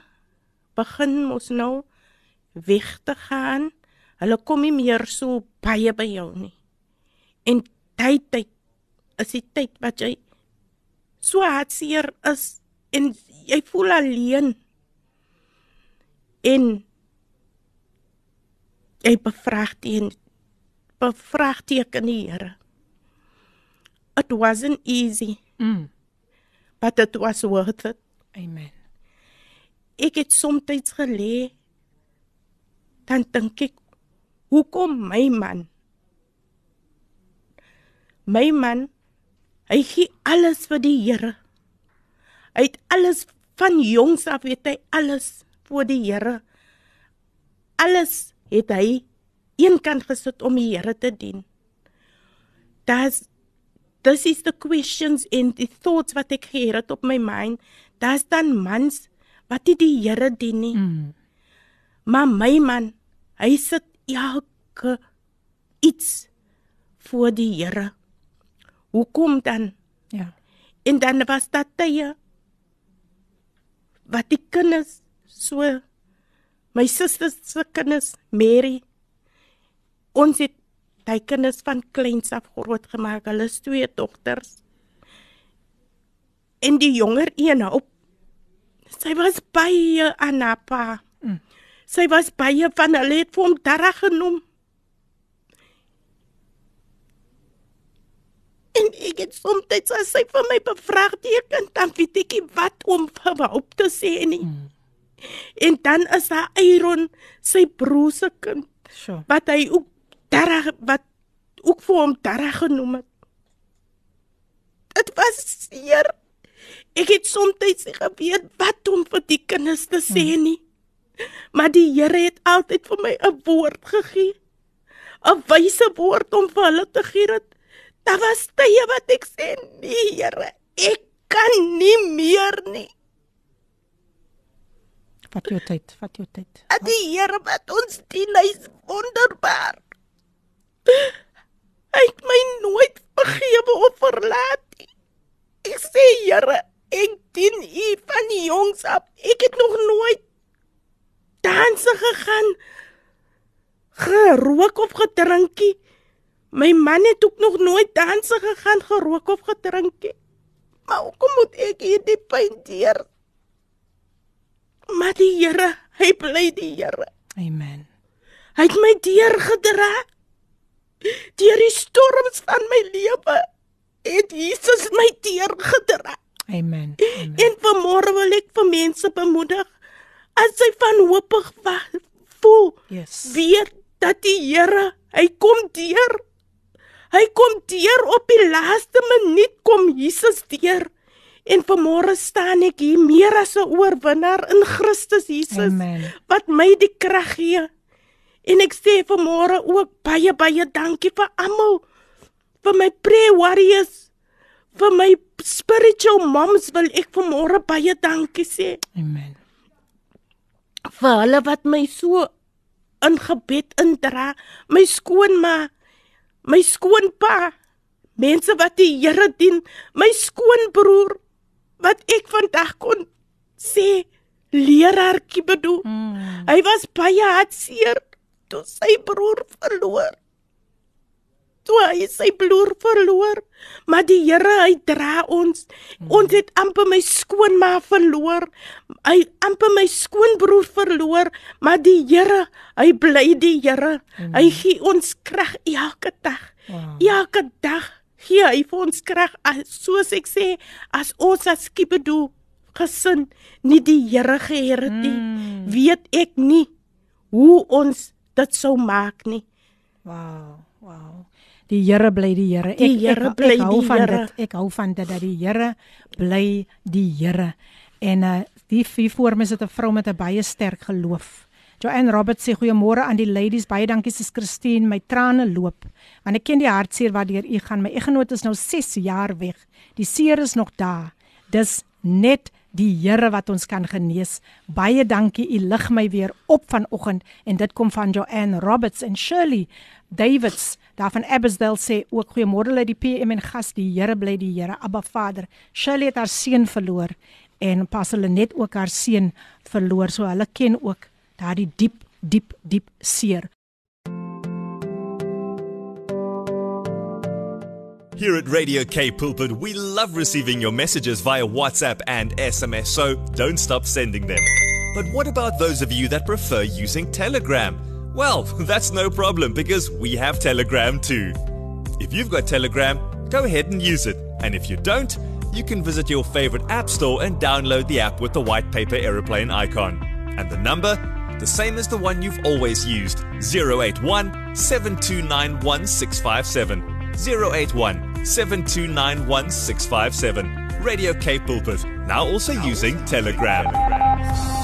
begin mos nou weg te gaan Hulle kom nie meer so baie by jou nie. En tyd tyd is die tyd wat jy so hartseer is en jy voel alleen. En jy bevraagteken bevraagteken die Here. It wasn't easy. Mm. But it was worth it. Amen. Ek het soms gelê dan dink ek Hoekom my man? My man, hy gee alles vir die Here. Hy het alles van jongs af weet hy alles vir die Here. Alles het hy eenkant gesit om die Here te dien. Das this is the questions and the thoughts wat ek geheer het op my mind. Das dan mans wat nie die Here dien nie. Mm. Maar my man, hy sit elke iets voor die Here. Hoekom dan? Ja. En dan was dit tye wat die kinders so my susters se kinders Mary ons het daai kinders van kleins af groot gemaak. Hulle is twee dogters. En die jonger een op sy was baie anapa. Sy was baie van hulle het vir hom Dara genoem. En ek het soms as sy vir my bevraagteken, dan weet ek nie wat om vir op te sê nie. Mm. En dan is daar Iron, sy broer se kind. Sure. Wat hy ook Dara wat ook vir hom Dara genoem het. Dit was seer. Ek het soms geweet wat om vir die kinders te sê nie. Mm. Maar die Here het altyd vir my 'n woord gegee. 'n Wyse woord om vir hulle te gee daar was tye wat ek sê, "Nee, Here, ek kan nie meer nie." Vat jou tyd, vat jou tyd. En die Here wat ons dien, hy is wonderbaar. Hy het my nooit vergewe of verlaat nie. Ek sê, Here, ek dien U van die jongs af. Ek het nog nooit danse gegaan. Gerook of gedrinkie. My man het ook nog nooit danse gegaan, gerook of gedrinkie. Maar hoekom moet ek hierdie pyn deur? Maar die Here, hy bly die Here. Amen. Hy het my deur gedra. Deur die storms van my lewe het Jesus my deur gedra. Amen. Amen. En vanmôre wil ek vir mense bemoedig as jy van hoopig voel. Yes. Weet dat die Here, hy kom deur. Hy kom deur op die laaste minuut kom Jesus deur. En vanmôre staan ek hier meer as 'n oorwinnaar in Christus Jesus Amen. wat my die krag gee En ek sê vanmôre ook baie baie dankie vir almal. Vir my prayer warriors, vir my spiritual moms wil ek vanmôre baie dankie sê. Amen. Vir hulle wat my so in gebed indra, my skoonma, my skoonpa, mense wat die Here dien, my skoonbroer wat ek vandag kon sê leraar Kibedu. Mm. Hy was baie hartseer toe sy broer verloor. Toe hy sy broer verloor, maar die Here hy dra ons. Mm. Ons het amper my skoonma verloor. Hy amper my skoonbroer verloor, maar die Here, hy bly die Here. Mm. Hy gee ons krag elke dag. Wow. Elke dag gee hy vir ons krag. Soos ek sê, as ons as Kibedu gesin nie die Here geheer het nie, mm. weet ek nie hoe ons dit sou maak nie. Wow, wow. Die Here bly die Here. Ek die Here bly ek, ek hou van Heere. dit. Ek hou van dit dat die Here bly die Here. En uh die vier voor my sit 'n vrou met 'n baie sterk geloof. Joanne Roberts sê goeiemôre aan die ladies. Baie dankie sis Christine. My trane loop want ek ken die hartseer wat deur u gaan. My eggenoot is nou 6 jaar weg. Die seer is nog daar. Dis net die Here wat ons kan genees. Baie dankie. U lig my weer op vanoggend en dit kom van Joanne Roberts en Shirley Davids sê ook goeiemôre die PM en gas die Here bly die Here Abba Vader. Shirley het haar seun verloor en pas hulle net ook haar seun verloor so hulle ken ook daardie diep diep diep seer. Here at Radio K Pulpit, we love receiving your messages via WhatsApp and SMS, so don't stop sending them. But what about those of you that prefer using Telegram? Well, that's no problem because we have Telegram too. If you've got Telegram, go ahead and use it. And if you don't, you can visit your favorite app store and download the app with the white paper aeroplane icon. And the number? The same as the one you've always used 081 7291 657. 081 7291 657. Radio K Pulpit, now also using Telegram.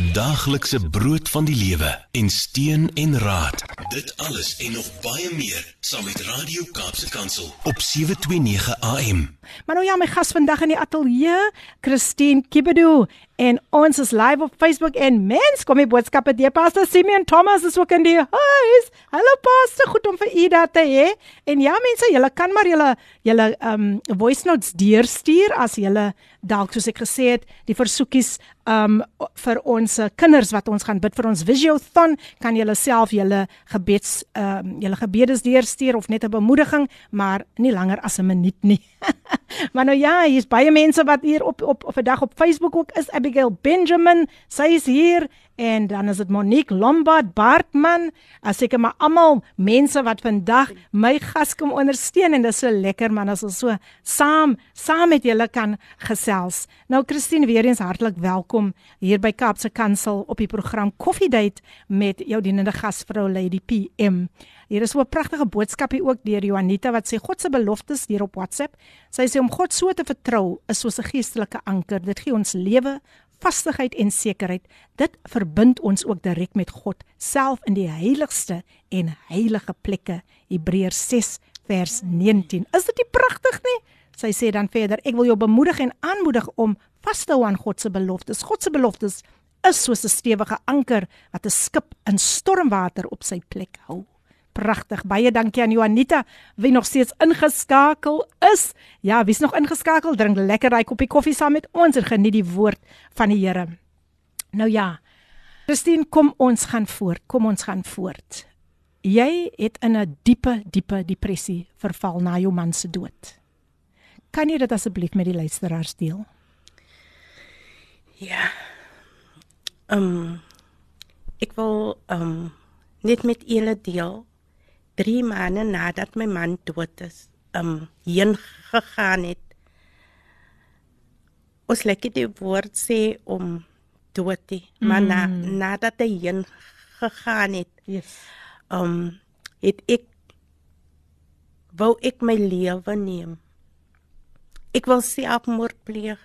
Daaglikse brood van die lewe en steun en raad. Dit alles en nog baie meer saam met Radio Kaapse Kansel op 729 AM. Maar nou ja, my gas vandag in die ateljee, Christine Kibedu en ons is live op Facebook en mens kom die boodskappe deur Pastor Simeon Thomas is ook in die huis. Hallo Pastor, goed om vir u daar te hê. En ja mense, julle kan maar julle julle um voice notes deurstuur as julle dalk soos ek gesê het, die versoekies um vir ons kinders wat ons gaan bid vir ons Visiothon, kan julle self julle gebeds um julle gebedes deurstuur of net 'n bemoediging, maar nie langer as 'n minuut nie. maar nou ja, hier's baie mense wat hier op op op 'n dag op Facebook ook is. Abigail Benjamin, sy is hier en dan is dit Monique Lombard Bartman. Seker maar almal mense wat vandag my gas kom ondersteun en dit is so lekker man as ons so saam saam met julle kan gesels. Nou Christine weer eens hartlik welkom hier by Kaapse Kansel op die program Coffee Date met jou dienende gasvrou Lady PM. Hier is 'n pragtige boodskap hier ook deur Juanita wat sê God se beloftes deur op WhatsApp. Sy sê om God so te vertrou is soos 'n geestelike anker. Dit gee ons lewe, vastigheid en sekerheid. Dit verbind ons ook direk met God self in die heiligste en heilige plekke. Hebreërs 6 vers 19. Is dit nie pragtig nie? Sy sê dan verder: Ek wil jou bemoedig en aanmoedig om vas te hou aan God se beloftes. God se beloftes is soos 'n stewige anker wat 'n skip in stormwater op sy plek hou. Pragtig. Baie dankie aan Juanita wie nog steeds ingeskakel is. Ja, wie's nog ingeskakel? Drink lekker daai koppie koffie saam met ons en geniet die woord van die Here. Nou ja. Christine, kom ons gaan voort. Kom ons gaan voort. Jy het in 'n diepe, diepe depressie verval na jou man se dood. Kan jy dit asseblief met die luisteraars deel? Ja. Ehm um, ek wil ehm um, net met julle deel 3 maande nadat my man dood is, um heen gegaan het. Ons lekker die woord sê om dood te, maar na, Mm. nadat hy heen gegaan het, Yes. um het ek wou ek my lewe neem. Ek wil selfmoord pleeg.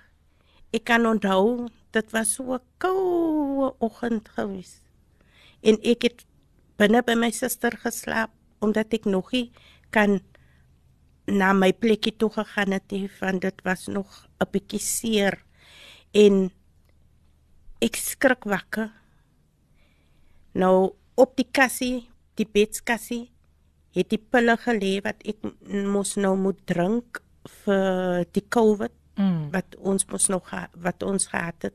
Ek kan onthou dit was so 'n koue oggend gewees. en ek het binne by my suster geslaap omdat ek nog nie kan na my plekkie toe gegaan het nie want dit was nog 'n bietjie seer. En ek skrik wakker. Nou op die kassie die bedskassie het die pille gelê wat ek mos nou moet drink vir die COVID Mm. wat ons mos nog wat ons gehad het.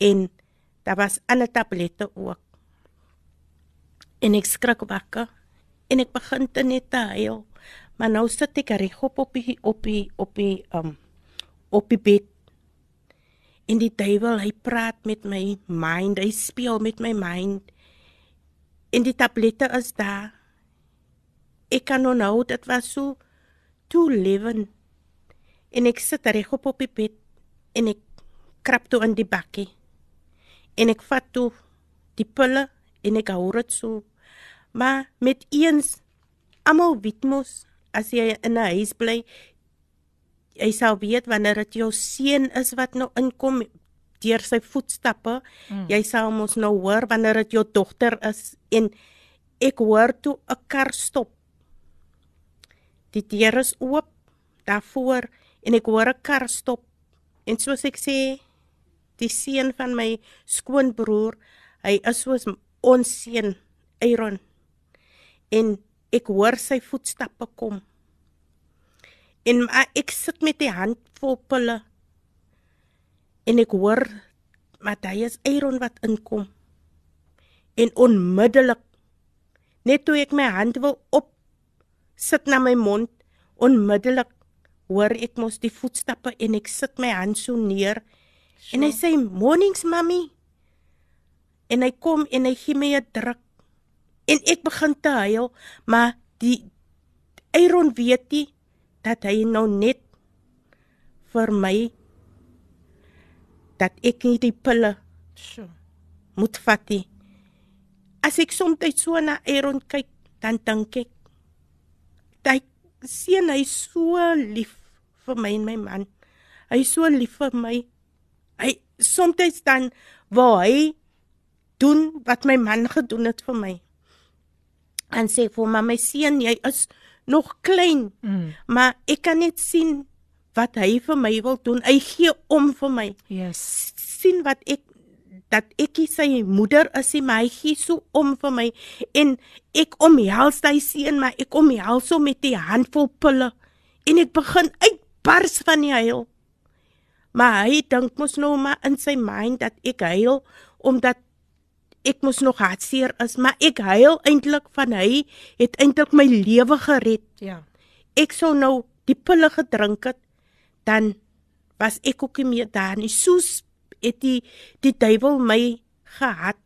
En daar was ander tablette ook. En ek skrik wakker en ek begin te net te huil. Maar nou sit ek regop op die op die op die um op die bed. En die duiwel hy praat met my mind hy speel met my mind. En die tablette is daar. Ek kan onthou dit was so toe leven. En ek sit regop op die bed en ek krap toe in die bakkie. En ek vat toe die pille en ek hou dit so maar met eens almal weet mos as jy in 'n huis bly jy sal weet wanneer dit jou seun is wat nou inkom deur sy voetstappe. Mm. jy sal mos nou hoor wanneer dit jou dogter is en ek hoor toe 'n kar stop. Die deur is oop daarvoor en ek hoor 'n kar stop. En soos ek sê die seun van my skoonbroer hy is soos ons seun Aaron en ek hoor sy voetstappe kom. En maar ek sit met die hand vol pille. En ek hoor Matthys Aaron wat inkom. En onmiddellik net toe ek my hand wil op sit na my mond onmiddellik hoor ek mos die voetstappe en ek sit my hand so neer. Sure. en hy sê mornings mami en hy kom en hy gee my 'n druk en ek begin te huil maar die Aaron weet nie dat hy nou net vir my dat ek nie die pille Sjoe. moet vat nie. As ek soms so na Aaron kyk, dan dink ek hy sien hy so lief vir my en my man. Hy is so lief vir my. Hy soms dan wou hy doen wat my man gedoen het vir my. En sê vir my, my seun, jy is nog klein, Mm. maar ek kan net sien wat hy vir my wil doen. Hy gee om vir my Yes. sien wat ek dat ek sy moeder is maar hy gee so om vir my en ek omhels hy seun maar ek omhels hom met die handvol pille en ek begin uitbars van die huil. Maar hy dink mos nou maar in sy mind dat ek huil omdat ek mos nog hartseer is, maar ek huil eintlik van hy het eintlik my lewe gered Ja. ek sou nou die pille gedrink het, dan was ek ook nie meer daar nie. Soos het die die duiwel my gehad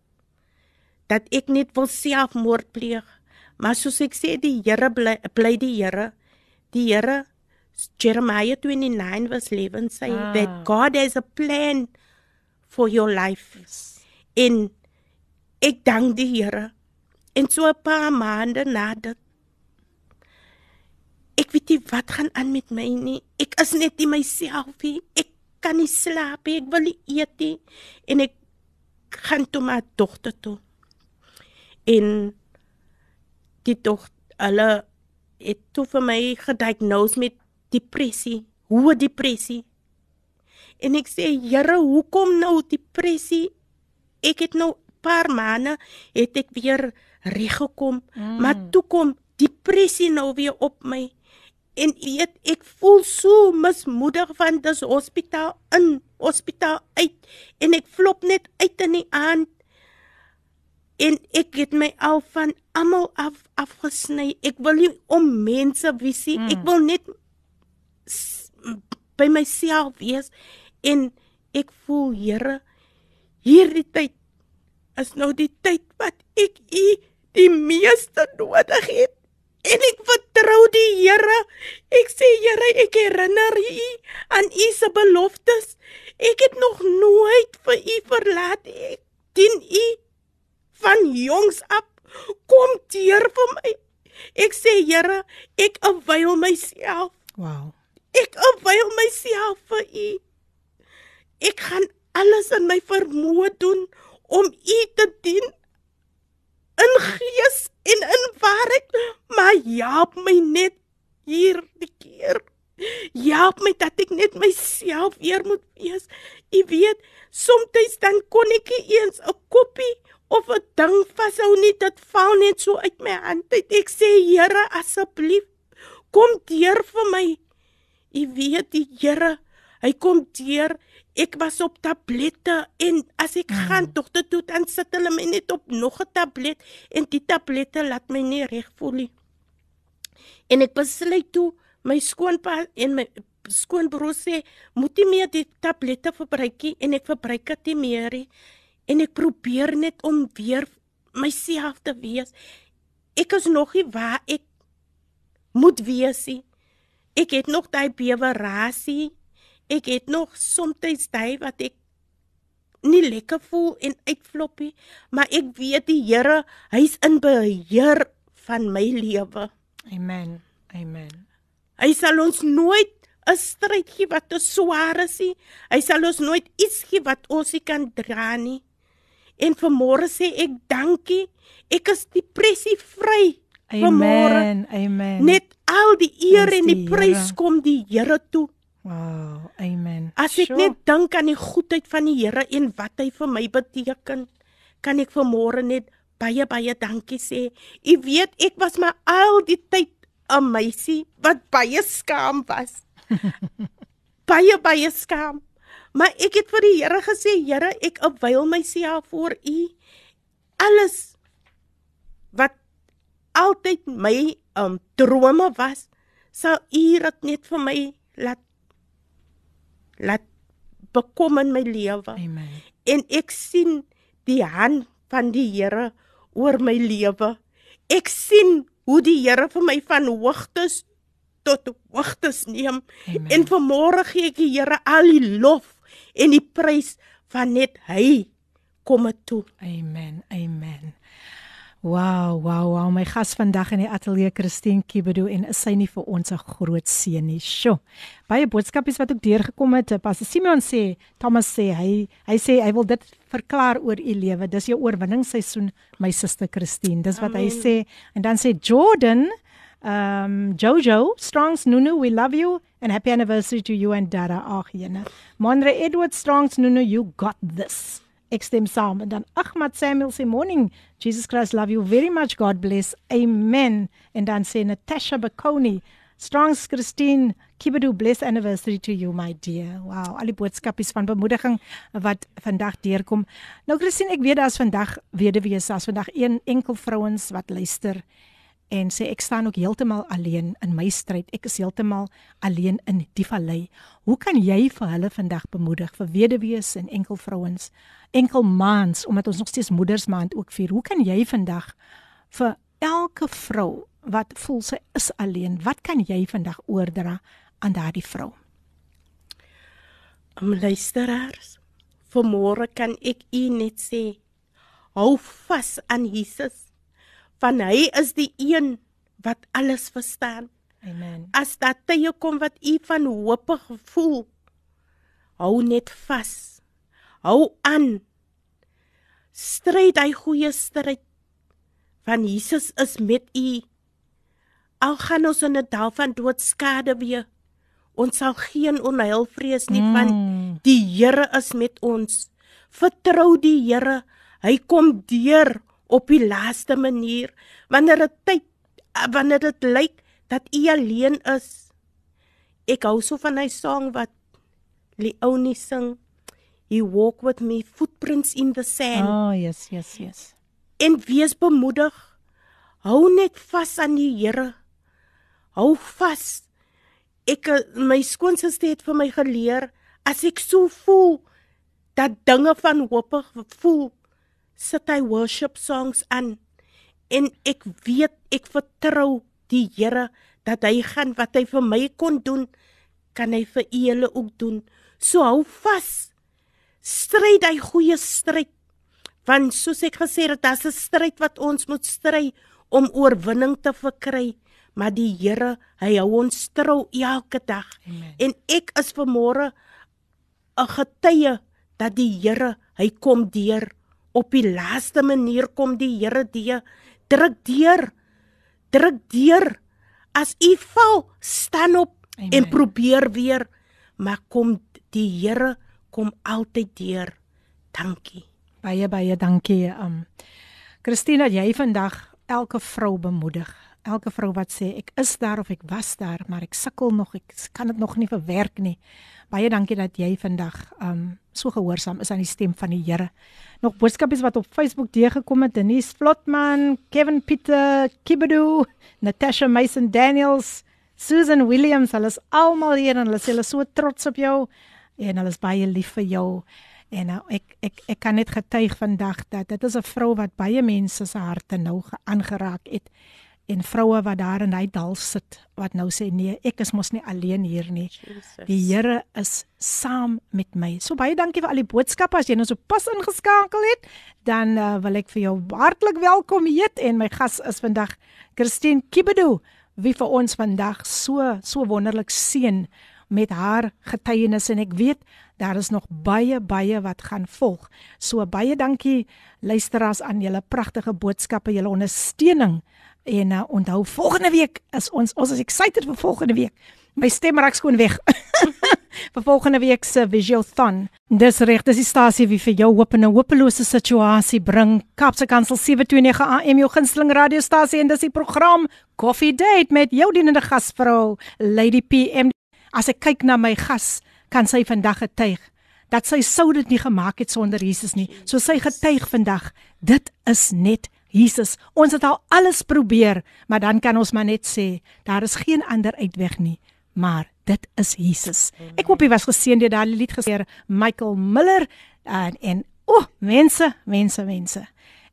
dat ek net wil selfmoord pleeg. Maar soos ek sê die Here bly bly die Here. Die Here Jeremiah 29 was leven sê Ah. that God has a plan for your life. En ek dank die Here. En so 'n paar maande na dit Ek weet nie wat gaan aan met my nie. Ek is net nie myself nie. Ek kan nie slaap nie. Ek wil nie eet nie. En ek gaan toe my dogter toe. En die dogter hulle het toe vir my gediagnoseer met depressie, hoë depressie. En ek sê, "Here, hoekom nou depressie? Ek het nou paar maande het ek weer reg gekom, mm. maar toe kom depressie nou weer op my. En weet ek voel so mismoedig van dis hospitaal in, hospitaal uit en ek flop net uit in die aand. En ek het my al van almal af afgesny. Ek wil nie om mense visie. Mm. Ek wil net by myself wees en ek voel Here hierdie tyd is nou die tyd wat ek u die meeste nodig het. En ek vertrou die Here. Ek sê Here, ek herinner u aan u se beloftes. Ek het nog nooit vir u verlaat. Ek dien u van jongs af. Kom deur vir my. Ek sê Here, ek afwyl myself. Wow. Ek afwyl myself vir u. Ek gaan alles in my vermoë doen om u te dien. in gees en in waarheid, maar help my net hier die keer. Help my dat ek net myself weer moet wees. Jy weet, soms dan kon ek nie eens 'n koppie of 'n ding vashou nie, dit val net so uit my hand. Ek sê, Here, asseblief, kom deur vir my. Jy weet, die Here, hy kom deur. Ek was op tablette en as ek hmm. gaan dogter toe dan sit hulle my net op nog 'n tablet en die tablette laat my nie reg voel nie. En ek besluit toe my skoonpa en my skoonbroer sê moet nie meer die tablette verbruik nie en ek verbruik dit nie meer nie en ek probeer net om weer myself te wees ek is nog nie waar ek moet wees nie ek het nog daai bewerasie ek het nog soms daai wat ek nie lekker voel en uitfloppie maar ek weet die Here hy's in beheer van my lewe amen amen Hy sal ons nooit 'n stryd gee wat te swaar is nie. Hy sal ons nooit iets gee wat ons nie kan dra nie. En vanmôre sê ek dankie. Ek is depressie vry. Amen. Amen. Net al die eer en die prys kom die Here toe. Wow, amen. As ek sure. net dink aan die goedheid van die Here en wat hy vir my beteken, kan ek vanmôre net baie baie dankie sê. U weet ek was maar al die tyd 'n meisie wat baie skaam was. baie baie skaam. Maar ek het vir die Here gesê, Here, ek opwyl myself voor U. Alles wat altyd my um drome was, sal U dit net vir my laat laat bekom in my lewe. Amen. En ek sien die hand van die Here oor my lewe. Ek sien hoe die Here vir my van hoogtes tot hoogtes neem Amen. en vanmôre gee ek die Here al die lof en die prys van net hy kom toe. Amen. Amen. Wow, wow, wow. My gas vandag in die ateljee Christine Kibedo en is sy nie vir ons 'n groot seën nie. Sjoe. Baie boodskapies wat ook deurgekom het. Pastor Simeon sê, Thomas sê hy hy sê hy wil dit verklaar oor u lewe. Dis jou oorwinningsseisoen, my suster Christine. Dis wat Amen. hy sê. En dan sê Jordan, um Jojo, Strongs Nunu, we love you and happy anniversary to you and Dara Agiene. Monre Edward Strongs Nunu, you got this ek stem saam. En dan Ahmad Samuel sê morning Jesus Christ love you very much. God bless. Amen. En dan sê Natasha Bakoni Strongs Christine Kibedu bless anniversary to you my dear. Wow al die boodskapies van bemoediging wat vandag deurkom. Nou Christine ek weet daar's vandag weduwees as vandag een enkel vrouens wat luister en sê ek staan ook heeltemal alleen in my stryd. Ek is heeltemal alleen in die vallei. Hoe kan jy vir hulle vandag bemoedig vir weduwees en enkel vrouens, enkel maans omdat ons nog steeds moedersmaand ook vier. Hoe kan jy vandag vir elke vrou wat voel sy is alleen, wat kan jy vandag oordra aan daardie vrou? Om luisteraars, vanmôre kan ek u net sê, hou vas aan Jesus van hy is die een wat alles verstaan. Amen. As dat tye kom wat u van hoop gevoel, hou net vas. Hou aan. Stryd hy goeie stryd. Van Jesus is met u. Al gaan ons in 'n dal van dood skade weer, ons sal geen onheil vrees nie mm. van die Here is met ons. Vertrou die Here. Hy kom deur op die laaste manier wanneer dit tyd wanneer dit lyk dat u alleen is? Ek hou so van hy song wat Leonie sing he walk with me footprints in the sand. Oh yes yes yes. En wees bemoedig. Hou net vas aan die Here. Hou vas. Ek my skoonsister het vir my geleer as ek so voel dat dinge van hoop voel sit hy worship songs aan en ek weet ek vertrou die Here dat hy gaan wat hy vir my kon doen kan hy vir julle ook doen. So hou vas. Stryd hy goeie stryd. Want soos ek gesê het dit is 'n stryd wat ons moet stry om oorwinning te verkry. Maar die Here hy hou ons trou elke dag. Amen. en ek is vanmôre 'n getuie dat die Here hy kom deur op die laaste manier kom die Here deur druk deur druk deur. As u val staan op Amen. en probeer weer maar kom die Here kom altyd deur. Dankie. Baie baie dankie um Christina jy vandag elke vrou bemoedig. Elke vrou wat sê ek is daar of ek was daar maar ek sukkel nog ek kan dit nog nie verwerk nie baie dankie dat jy vandag um so gehoorsaam is aan die stem van die Here. Nog boodskapies wat op Facebook deurgekom het, Denise Flotman, Kevin Pieter, Kibedu, Natasha Mason Daniels, Susan Williams, hulle is almal hier en hulle sê hulle is so trots op jou en hulle is baie lief vir jou. En nou ek ek ek kan net getuig vandag dat dit is 'n vrou wat baie mense se harte nou aangeraak het en vroue wat daar in hy dal sit wat nou sê nee, ek is mos nie alleen hier nie. Jesus. Die Here is saam met my. So baie dankie vir al die boodskappe as jy nou so pas ingeskakel het, dan uh, wil ek vir jou hartlik welkom heet en my gas is vandag Christine Kibedu wie vir ons vandag so so wonderlik seën met haar getuienis en ek weet daar is nog baie baie wat gaan volg. So baie dankie luisteraars aan julle pragtige boodskappe, julle ondersteuning En uh, onthou volgende week is ons ons is excited vir volgende week. My stem raak skoon weg. vir volgende week se Visualthon. Dis reg, dis die stasie wie vir jou hoop in 'n hopelose situasie bring. Kapse Kansel 729 AM jou gunsteling radiostasie en dis die program Coffee Date met jou dienende gasvrou Lady PM. As ek kyk na my gas, kan sy vandag getuig dat sy sou dit nie gemaak het sonder Jesus nie. So sy getuig vandag, dit is net Jesus, ons het al alles probeer, maar dan kan ons maar net sê, daar is geen ander uitweg nie, maar dit is Jesus. Ek hoop jy was geseën deur daardie lied geseer Michael Miller en en o, oh, mense, mense, mense.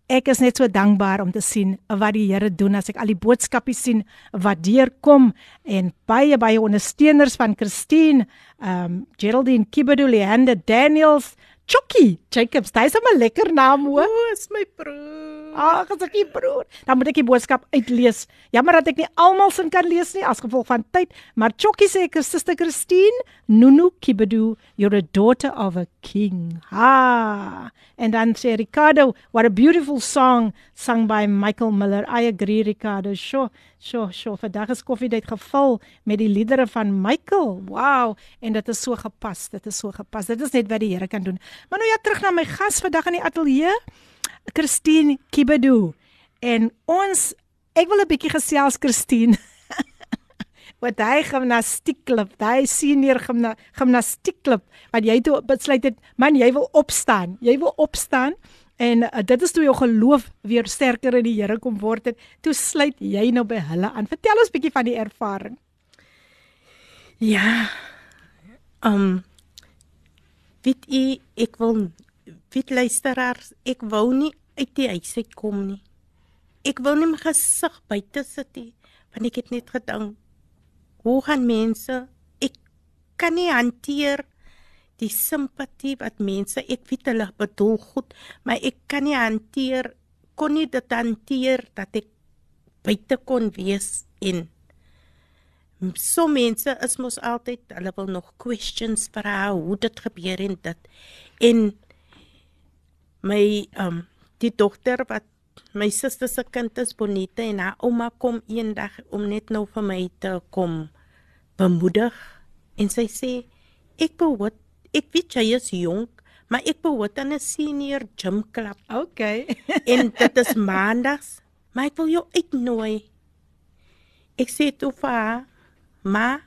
Ek is net so dankbaar om te sien wat die Here doen as ek al die boodskappe sien wat deurkom en baie baie ondersteuners van Christine, um Geraldine Kibedule en Daniels, Chucky Jacobs, dis 'n lekker naam hoor. O, is my broer. Ag, as ek die broer, dan moet ek die boodskap uitlees. Jammer dat ek nie almal sin kan lees nie as gevolg van tyd, maar Chokkie sê ek is Suster Christine, Nunu Kibedu, you're a daughter of a king. Ha. En dan sê Ricardo, what a beautiful song sung by Michael Miller. I agree Ricardo. Sjoe, sjoe, sjoe. Vandag is koffiedייט gevul met die liedere van Michael. Wow, en dit is so gepas. Dit is so gepas. Dit is net wat die Here kan doen. Maar nou ja, terug na my gas vandag in die ateljee. Christine Kibedu. En ons ek wil 'n bietjie gesels Christine. wat hy gimnastiekklub, hy senior gimna, gimnastiekklub wat jy toe besluit het, man, jy wil opstaan. Jy wil opstaan en uh, dit is toe jou geloof weer sterker in die Here kom word het. Toe sluit jy nou by hulle aan. Vertel ons bietjie van die ervaring. Ja. Um weet jy ek wil weet luisteraars, ek wou nie uit die huis uit kom nie. Ek wou nie my gesig buite sit nie, want ek het net gedink, hoe gaan mense ek kan nie hanteer die simpatie wat mense, ek weet hulle bedoel goed, maar ek kan nie hanteer kon nie dit hanteer dat ek buite kon wees en so mense is mos altyd hulle wil nog questions vra hoe dit gebeur en dit en my um die dogter wat my suster se kind is Bonita en haar ouma kom eendag om net nou vir my te kom bemoedig en sy sê ek behoort ek weet jy is jonk maar ek behoort aan 'n senior gym klub. Okay. en dit is maandags, maar ek wil jou uitnooi. Ek sê toe vir haar, "Ma,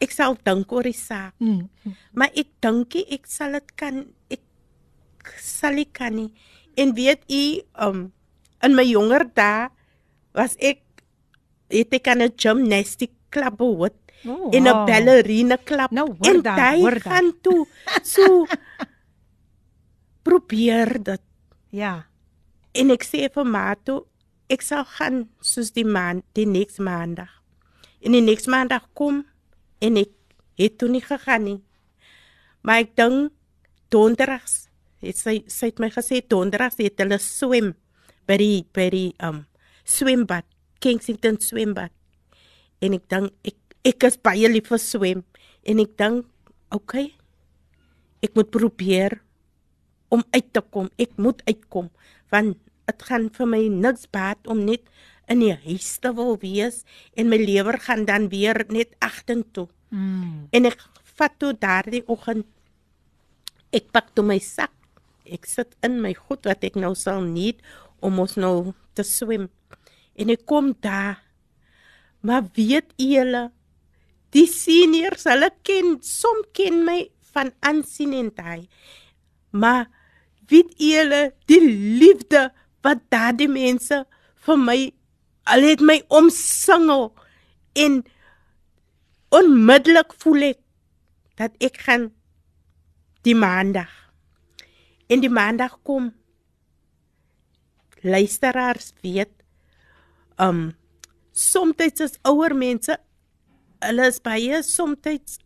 ek sal dink oor die saak." Mm. Maar ek dink ek sal dit kan ek sal ek kan nie. En weet u, um in my jonger dae was ek het ek aan 'n gymnastic klub behoort oh, in 'n wow. ballerina klub. Nou, en daai gaan toe so probeer dit. Ja. En ek sê vir Mato, ek sal gaan soos die maand, die nächste maandag. En die nächste maandag kom en ek het toe nie gegaan nie. Maar ek dink donderdags het sy sy het my gesê donderdag het hulle swem by die by die um swembad Kensington swembad en ek dink ek ek is baie lief vir swem en ek dink okay ek moet probeer om uit te kom. Ek moet uitkom want dit gaan vir my niks baat om net in die huis te wil wees en my lewer gaan dan weer net agtertoe. Mm. En ek vat toe daardie oggend ek pak toe my sak. Ek sit in my goed wat ek nou sal need om ons nou te swem. En ek kom daar. Maar weet julle, die seniors, hulle ken, som ken my van aansien en daai. Maar weet julle die liefde wat daardie mense vir my al het my omsingel en onmiddellik voel ek dat ek gaan die maandag en die maandag kom luisteraars weet um soms is ouer mense hulle is baie soms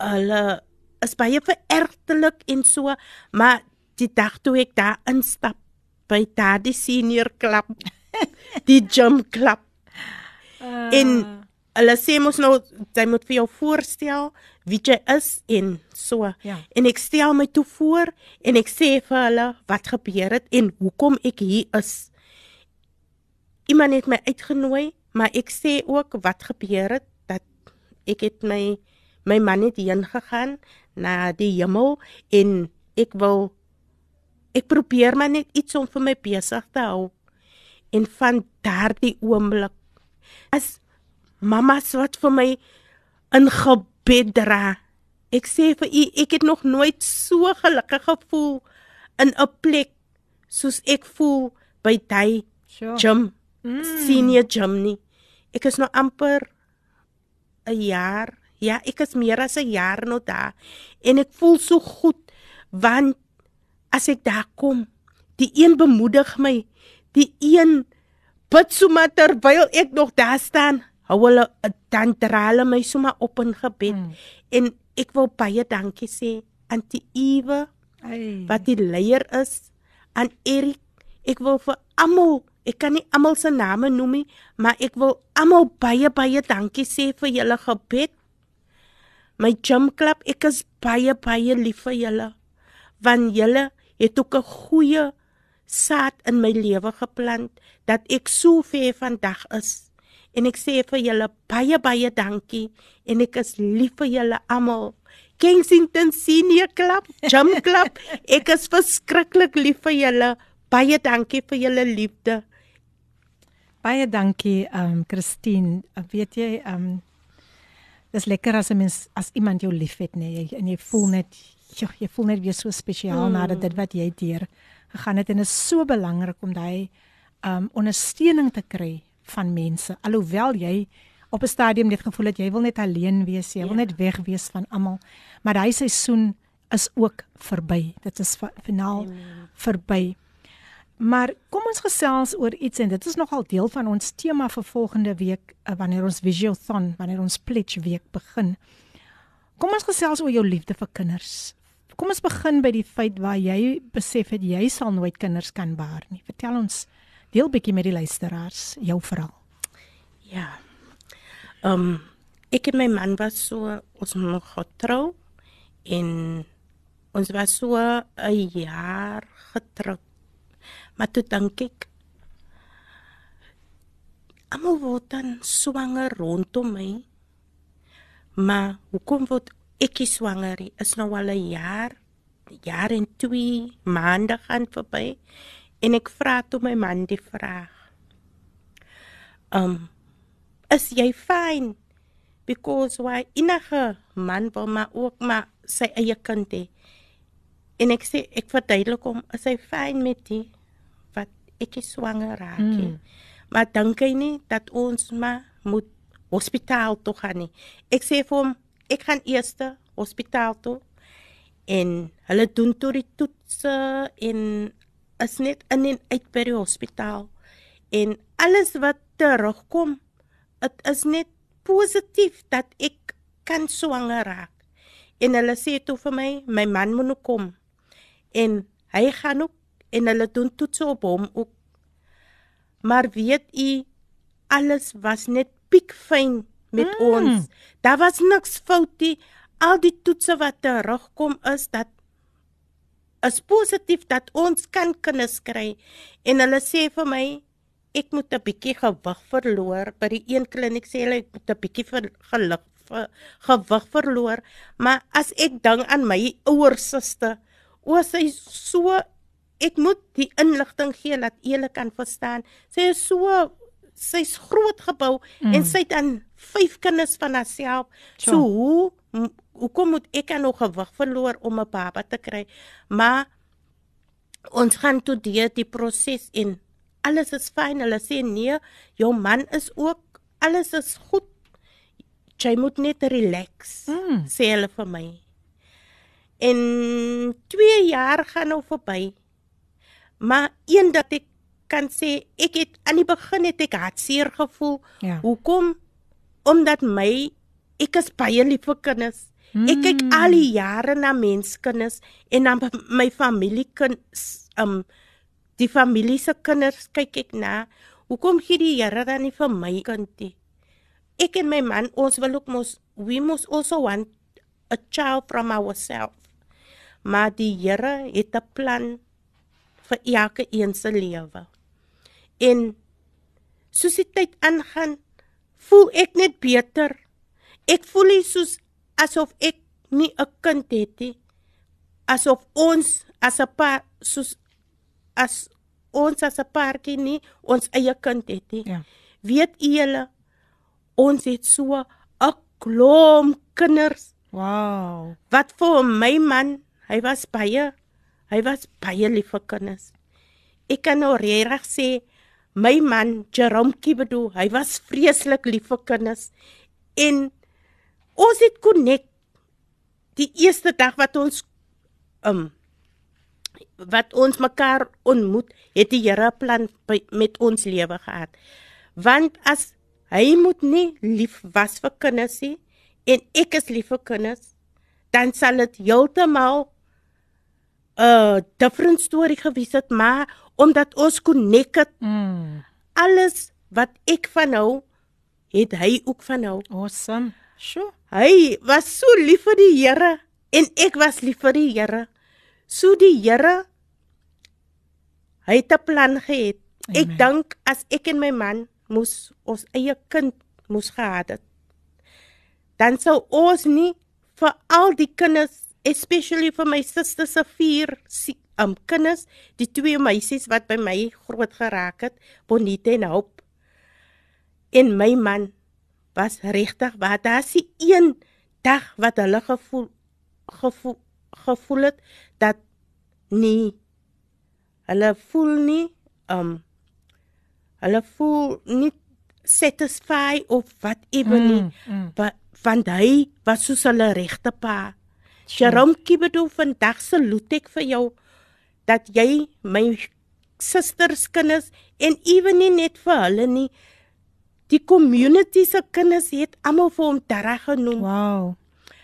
hulle is baie verergtelik en so maar die dag toe ek daar instap by daardie senior klub die gym klub uh. en hulle sê mos nou jy moet vir jou voorstel wie jy is en so. Ja. En ek stel my toe voor en ek sê vir hulle wat gebeur het en hoekom ek hier is. Iemand het my uitgenooi, maar ek sê ook wat gebeur het dat ek het my my man het heen gegaan na die hemel en ek wil ek probeer maar net iets om vir my besig te hou. En van daardie oomblik as mamma wat vir my in gebed dra. Ek sê vir u, ek het nog nooit so gelukkig gevoel in 'n plek soos ek voel by daai Sure. gym, Mm. senior gym nie. Ek is nou amper 'n jaar. Ja, ek is meer as 'n jaar nou daar en ek voel so goed want as ek daar kom, die een bemoedig my, die een bid sommer terwyl ek nog daar staan. Hou hulle dan dra hulle my sommer op in gebed Mm. en ek wil baie dankie sê aan die Ewe wat die leier is aan Erik. Ek wil vir almal, ek kan nie almal se name noem nie, maar ek wil almal baie baie dankie sê vir julle gebed. My gym club, ek is baie baie lief vir julle. Want julle het ook 'n goeie saad in my lewe geplant dat ek so ver vandag is. En ek sê vir julle baie baie dankie en ek is lief vir julle almal. Kensington Senior Club, Gym Club. Ek is verskriklik lief vir julle. Baie dankie vir julle liefde. Baie dankie, ehm um, Christine. Weet jy, ehm um, dis lekker as 'n mens as iemand jou liefhet, nee, en jy voel net jy, jy voel net weer so spesiaal mm. nadat dit wat jy deur gegaan het en dit is so belangrik om daai ehm um, ondersteuning te kry van mense. Alhoewel jy op 'n stadium net gevoel het jy wil net alleen wees, jy ja. wil net weg wees van almal. Maar daai seisoen is ook verby. Dit is finaal verby. Maar kom ons gesels oor iets en dit is nogal deel van ons tema vir volgende week uh, wanneer ons Visiothon, wanneer ons pledge week begin. Kom ons gesels oor jou liefde vir kinders. Kom ons begin by die feit waar jy besef het jy sal nooit kinders kan baar nie. Vertel ons deel bietjie met die luisteraars jou verhaal. Ja. Ehm um, ek en my man was so ons nog getrou en ons was so 'n jaar getroud. Maar toe dink ek almal word dan swanger rondom my. Maar hoekom word ek swanger? Is nou al 'n jaar, jaar en 2 maande gaan verby en ek vra toe my man die vraag. Um is jy fyn? Because why enige man wil maar ook maar sy eie kind hê. En ek sê ek verduidelik hom, is hy fyn met die wat ek is swanger raak. Mm. Maar dink hy nie dat ons maar moet hospitaal toe gaan nie. Ek sê vir hom, ek gaan eers hospitaal toe en hulle doen toe die toetse en is net in en uit by die hospitaal. En alles wat terugkom dit is net positief dat ek kan swanger raak. En hulle sê toe vir my my man moet nou kom. En hy gaan ook en hulle doen toetse op hom ook. Maar weet u alles was net piekfyn met mm. ons. Daar was niks fout nie. Al die toetse wat terugkom is dat is positief dat ons kan kinders kry en hulle sê vir my ek moet 'n bietjie gewig verloor by die een kliniek sê hulle ek moet 'n bietjie vir geluk vir gewig verloor. Maar as ek dink aan my ouer suster o sy so ek moet die inligting gee dat jy kan verstaan. Sy is so sy's groot gebou mm. en sy het dan vyf kinders van haarself. So hoe hoekom moet ek nog gewig verloor om 'n baba te kry maar ons gaan toe deur die proses in alles is fyn hulle sê nee jou man is ook alles is goed jy moet net relax mm. sê hulle vir my en 2 jaar gaan nou verby maar eendag ek kan sê ek het aan die begin het ek hartseer gevoel. Ja. Hoekom? Omdat my ek is baie lief vir kinders. Mm. Ek kyk al die jare na menskinders en na my familie kind um die familie se kinders kyk ek na. Hoekom gee die Here dan nie vir my kindie? Ek en my man ons wil ook mos we must also want a child from ourselves. Maar die Here het 'n plan vir elke een se lewe. En soos die tyd aangaan, voel ek net beter. Ek voel nie soos asof ek nie 'n kind het nie. Asof ons as 'n paar soos as ons as 'n paartjie nie ons eie kind het nie. Ja. Weet julle ons het so 'n klomp kinders. Wow. Wat vir my man, hy was baie hy was baie lief vir kinders. Ek kan nou regtig sê my man Jerome Kibedo, hy was vreeslik lief vir kinders en ons het konnek die eerste dag wat ons um wat ons mekaar ontmoet, het die Here plan by, met ons lewe gehad. Want as hy moet nie lief was vir kinders nie en ek is lief vir kinders, dan sal dit heeltemal 'n uh, different story gewees het, maar omdat ons konnek het. Mm. Alles wat ek van hou, het hy ook van hou. Awesome. Sjoe. Hy was so lief vir die Here en ek was lief vir die Here. So die Here hy het 'n plan gehad. Amen. Ek dink as ek en my man moes ons eie kind moes gehad het, dan sou ons nie vir al die kinders, especially vir my suster se vier um kinders, die twee meisies wat by my groot geraak het, Bonita en Hope. En my man was regtig wat daar is een dag wat hulle gevoel gevoel gevoel het dat nie hulle voel nie um hulle voel nie satisfied of wat ewe nie mm, mm. want hy was soos hulle regte pa. Jerome Kibedo vandag se lutek vir jou dat jy my susters kinders en ewen nie net vir hulle nie die community se kinders het almal vir hom terra genoem. Wow.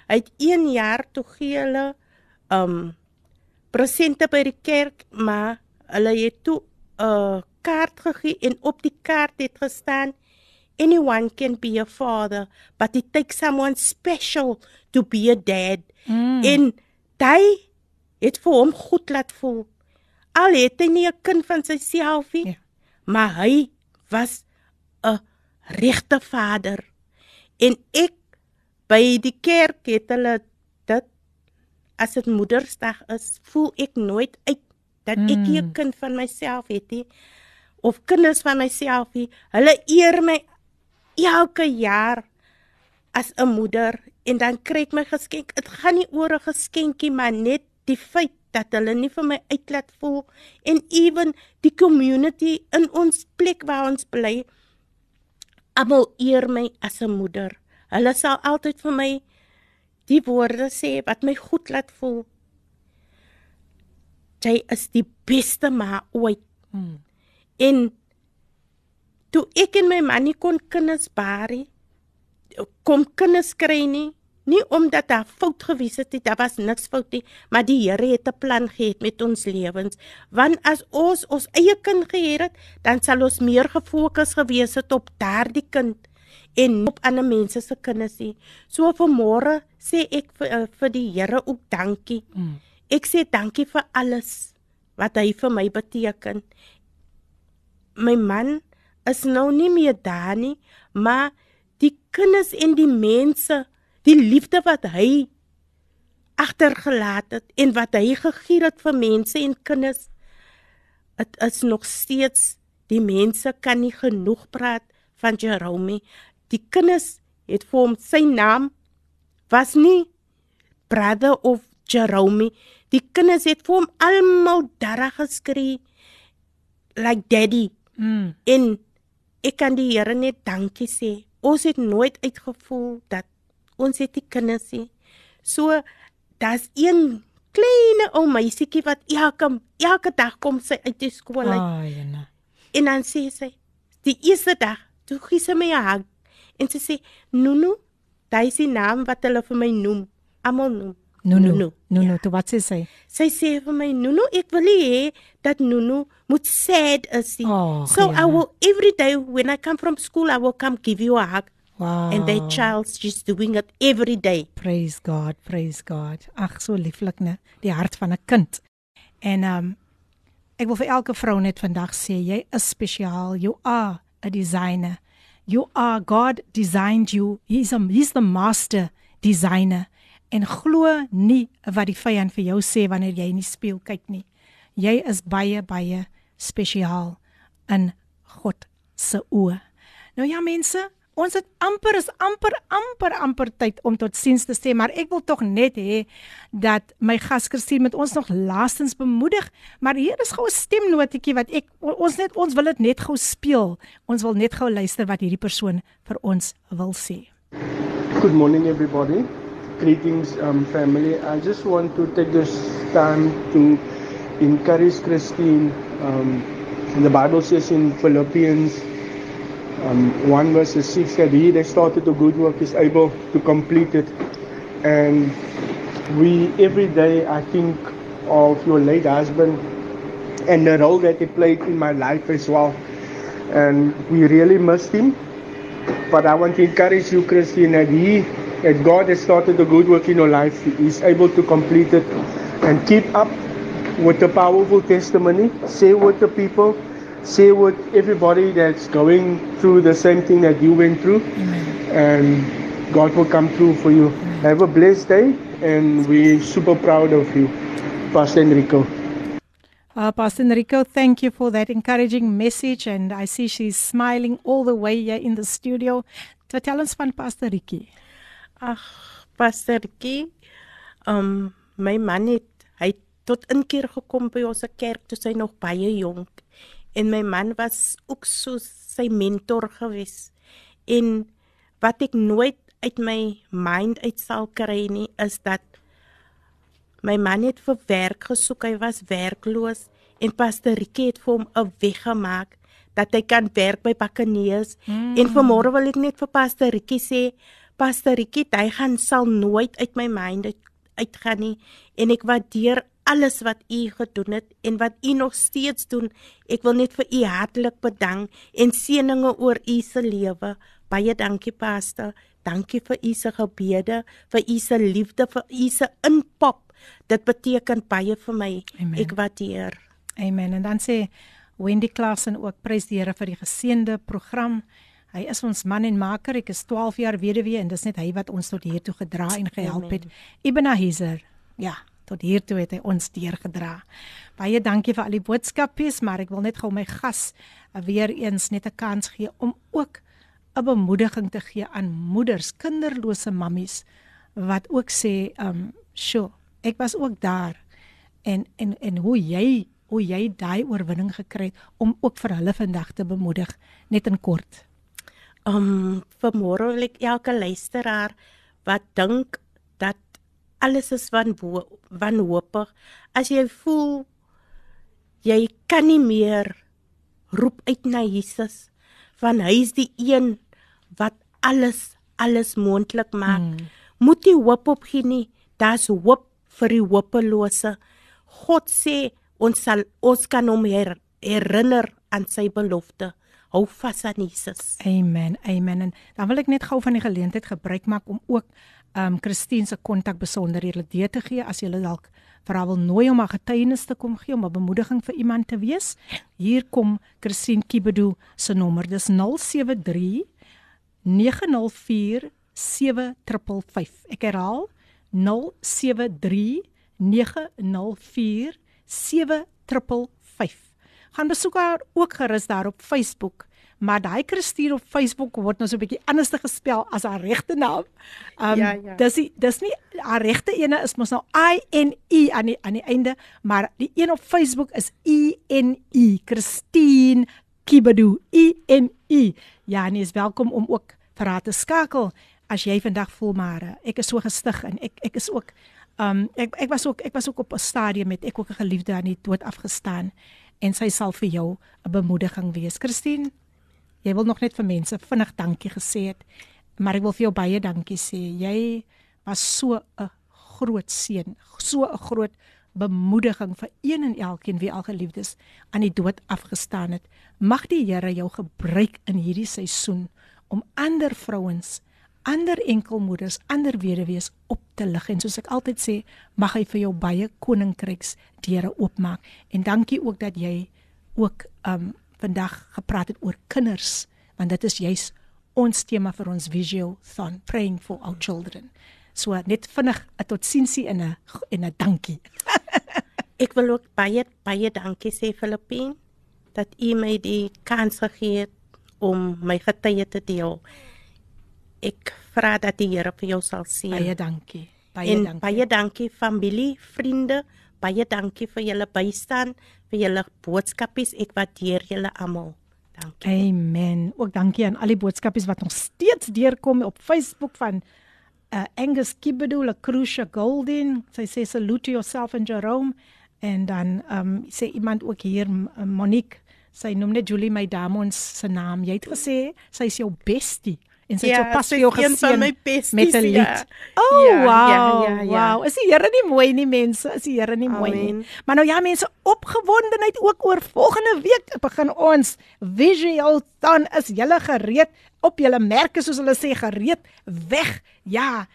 Hy het 1 jaar toe gee hulle um presente by die kerk, maar hulle het toe 'n uh, kaart gegee en op die kaart het gestaan anyone can be a father, but it takes someone special to be a dad. Mm. En hy het vir hom goed laat voel al het hy nie 'n kind van syself nie, ja. maar hy was 'n regte vader. En ek by die kerk het hulle dit as dit Moedersdag is, voel ek nooit uit dat ek mm. 'n kind van myself het nie of kinders van myself nie. Hulle eer my elke jaar as 'n moeder en dan kry ek my geskenk. Dit gaan nie oor 'n geskenkie maar net die feit dat hulle nie vir my uitlaat voel en ewen die community in ons plek waar ons bly almal eer my as 'n moeder. Hulle sal altyd vir my die woorde sê wat my goed laat voel. Jy is die beste ma ooit. Hmm. En toe ek en my man nie kon kinders baar nie, kom kinders kry nie, Nie omdat daar fout gewees het daar was niks fout nie, maar die Here het 'n plan gehad met ons lewens. Want as ons ons eie kind gehad het, dan sal ons meer gefokus gewees het op daardie kind en op ander mense se kinders nie. So vanmôre sê ek vir, uh, vir die Here ook dankie. Mm. Ek sê dankie vir alles wat hy vir my beteken. My man is nou nie meer daar nie, maar die kinders en die mense, die liefde wat hy agtergelaat het en wat hy gegee het vir mense en kinders, dit is nog steeds die mense kan nie genoeg praat van Jerome. Die kinders het vir hom sy naam was nie brother of Jerome. Die kinders het vir hom almal daar geskree like daddy. Mm. En ek kan die Here net dankie sê. Ons het nooit uitgevoel dat ons het die kinders nie. So daar's een klein ou meisietjie wat elke elke dag kom sy uit die skool uit. Ai, Jana. En dan sê sy, die eerste dag, toe gee sy my 'n hug en sy sê, "Nunu, daai is die naam wat hulle vir my noem. Almal noem. Nunu. Nunu. Nunu, Ja. toe wat sê sy? Sy sê vir my, "Nunu, ek wil hê dat Nunu moet sad is. Oh, so I Gianna. will every day when I come from school, I will come give you a hug." Wow. And that child's just doing it every day. Praise God, praise God. Ag so lieflik, né? Die hart van 'n kind. En um, ek wil vir elke vrou net vandag sê jy is spesiaal. You are a designer. You are God designed you. He's a he's the master designer. En glo nie wat die vyand vir jou sê wanneer jy in die spieël kyk nie. Jy is baie baie spesiaal in God se oë. Nou ja mense, ons het amper is amper amper amper tyd om tot siens te sê, maar ek wil tog net hê dat my gas Christine met ons nog laastens bemoedig, maar hier is gou 'n stemnotetjie wat ek ons net ons wil dit net gou speel. Ons wil net gou luister wat hierdie persoon vir ons wil sê. Good morning, everybody. Greetings, um, family. I just want to take this time to encourage Christine. Um, the Bible says in Philippians um, 1 verse 6 that he that started a good work is able to complete it. And we, every day, I think of your late husband and the role that he played in my life as well. And we really missed him. But I want to encourage you, Christine, that He, that God has started a good work in your life. he is able to complete it and keep up with the powerful testimony. Say with the people, share with everybody that's going through the same thing that you went through, and God will come through for you. Have a blessed day, and we're super proud of you, Pastor Enrico. Uh, Pastor Enrico, thank you for that encouraging message and I see she's smiling all the way here in the studio. So tell us van Pastor Ricky. Ag, pastertjie, um my man het hy het tot inkeer gekom by ons kerk toe hy nog baie jonk en my man was ook so sy mentor gewees. En wat ek nooit uit my mind uit sal kry nie is dat my man het vir werk gesoek, hy was werkloos en Pastor Ricky het vir hom 'n weg gemaak dat hy kan werk by Bakkeneers. Mm. En vanmôre wil ek net vir Pastor Ricky sê, Pastor Ricky, hy gaan sal nooit uit my mind uit, uitgaan nie en ek waardeer alles wat u gedoen het en wat u nog steeds doen. Ek wil net vir u hartlik bedank en seëninge oor u se lewe. Baie dankie Pastor. Dankie vir u se gebede, vir u se liefde, vir u se inpop. Dit beteken baie vir my. Amen. Ek waardeer. Amen. En dan sê Wendy Klassen ook prys die Here vir die geseënde program. Hy is ons man en maker. Ek is 12 jaar weduwee en dis net hy wat ons tot hier toe gedra en gehelp Amen. het. Ibn Ahizer. Ja, tot hier toe het hy ons deurgedra. Baie dankie vir al die boodskapies, maar ek wil net gou my gas weer eens net 'n kans gee om ook 'n bemoediging te gee aan moeders, kinderlose mammies wat ook sê, um, "Sjoe, ek was ook daar." En en en hoe jy hoe jy daai oorwinning gekry het om ook vir hulle vandag te bemoedig net in kort. Um vanmôre wil ek elke luisteraar wat dink dat alles is van wanhoopig. As jy voel jy kan nie meer roep uit na Jesus van hy is die een wat alles alles moontlik maak. Hmm. Moet jy hoop opgee nie. Daar's hoop vir die hopelose. God sê ons sal ons kan hom her, herinner aan sy belofte. Hou vas aan Jesus. Amen. Amen. En dan wil ek net gou van die geleentheid gebruik maak om ook um Christine se kontak besonderhede deur te gee as jy dalk vir haar wil nooi om 'n getuienis te kom gee om 'n bemoediging vir iemand te wees. Hier kom Christine Kibedu se nommer. Dis 073 904 7555. Ek herhaal 073 904 7555. Gaan besoek haar ook gerus daar op Facebook maar daai Christine op Facebook word nou so 'n bietjie anders te gespel as haar regte naam. Um ja, ja. dis die, dis nie haar regte ene is mos nou I N E aan die aan die einde, maar die een op Facebook is E N E Christine Kibadu E N E. Ja, nee, is welkom om ook vir haar te skakel as jy vandag voel maar eh, ek is so gestig en ek ek is ook um ek ek was ook ek was ook op 'n stadium met ek ook 'n geliefde aan die dood afgestaan en sy sal vir jou 'n bemoediging wees. Christine jy wil nog net vir mense vinnig dankie gesê het. Maar ek wil vir jou baie dankie sê. Jy was so 'n groot seën, so 'n groot bemoediging vir een en elkeen wie al geliefdes aan die dood afgestaan het. Mag die Here jou gebruik in hierdie seisoen om ander vrouens, ander enkelmoeders, ander weduwees op te lig en soos ek altyd sê, mag hy vir jou baie koninkryks deure oopmaak. En dankie ook dat jy ook um vandag gepraat het oor kinders want dit is juis ons tema vir ons visual thon praying for our children. So net vinnig 'n totsiensie in 'n en 'n dankie. Ek wil ook baie baie dankie sê Filippine dat u my die kans gegee het om my getuie te deel. Ek vra dat die Here vir jou sal seën. Baie dankie. Baie en dankie. Baie dankie familie, vriende. Baie dankie vir julle bystand vir julle boodskapies. Ek waardeer julle almal. Dankie. Amen. Ook dankie aan al die boodskapies wat nog steeds deurkom op Facebook van uh, Angus Kibedu, Lacrusha Golden. Sy sê salute yourself and Jerome en dan um sê iemand ook hier Monique. Sy noem net Julie my Damons se naam. Jy het gesê sy is jou bestie en sy het ja, so pas vir jou gesien met 'n lied. Ja. Oh ja, wow. Ja, ja, ja. Wow. Is die Here nie mooi nie mense? Is die Here nie mooi Amen. nie? Maar nou ja mense, opgewondenheid ook oor volgende week begin ons visual dan is julle gereed op julle merke soos hulle sê gereed weg. Ja.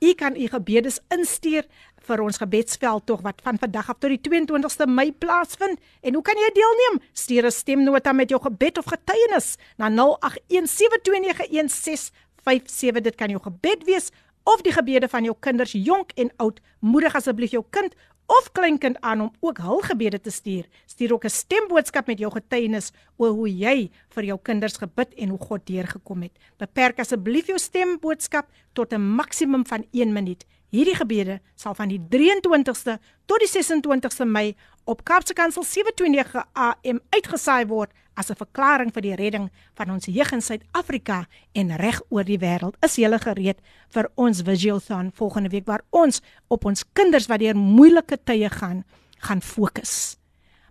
U kan u gebedes instuur vir ons gebedsveld tog wat van vandag af tot die 22ste Mei plaasvind. En hoe kan jy deelneem? Stuur 'n stemnota met jou gebed of getuienis na 0817291657. Dit kan jou gebed wees of die gebede van jou kinders, jonk en oud. Moedig asseblief jou kind of kleinkind aan om ook hul gebede te stuur. Stuur ook 'n stemboodskap met jou getuienis oor hoe jy vir jou kinders gebid en hoe God deurgekom het. Beperk asseblief jou stemboodskap tot 'n maksimum van 1 minuut. Hierdie gebede sal van die 23ste tot die 26ste Mei op Kaapse Kansel 729 AM uitgesaai word as 'n verklaring vir die redding van ons jeug in Suid-Afrika en reg oor die wêreld. Is jy gereed vir ons Visualthon volgende week waar ons op ons kinders wat deur moeilike tye gaan, gaan fokus.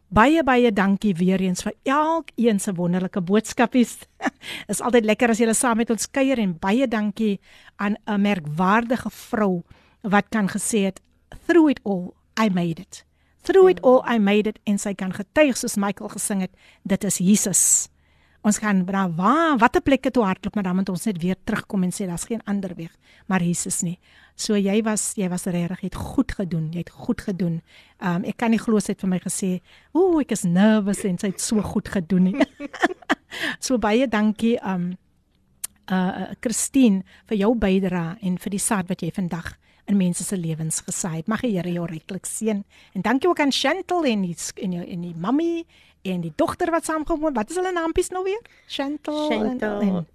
Baie baie dankie weer eens vir elkeen se wonderlike boodskapies. is altyd lekker as jy saam met ons kuier en baie dankie aan 'n merkwaardige vrou wat kan gesê het through it all I made it. Through it all I made it en sy kan getuig soos Michael gesing het, dit is Jesus. Ons gaan na waar watter plekke toe hardloop maar dan moet ons net weer terugkom en sê daar's geen ander weg maar Jesus nie. So jy was jy was regtig het goed gedoen. Jy het goed gedoen. Um ek kan nie glo sy het vir my gesê, "Ooh, ek is nervous en sy het so goed gedoen nie." so baie dankie um uh Christine vir jou bydrae en vir die saad wat jy vandag in mense se lewens gesaai het. Mag die Here jou ryklik seën. En dankie ook aan Chantel en die en die, en die mammy en die dogter wat saamgekom het. Wat is hulle naampies nou weer? Chantel, Chantel en, en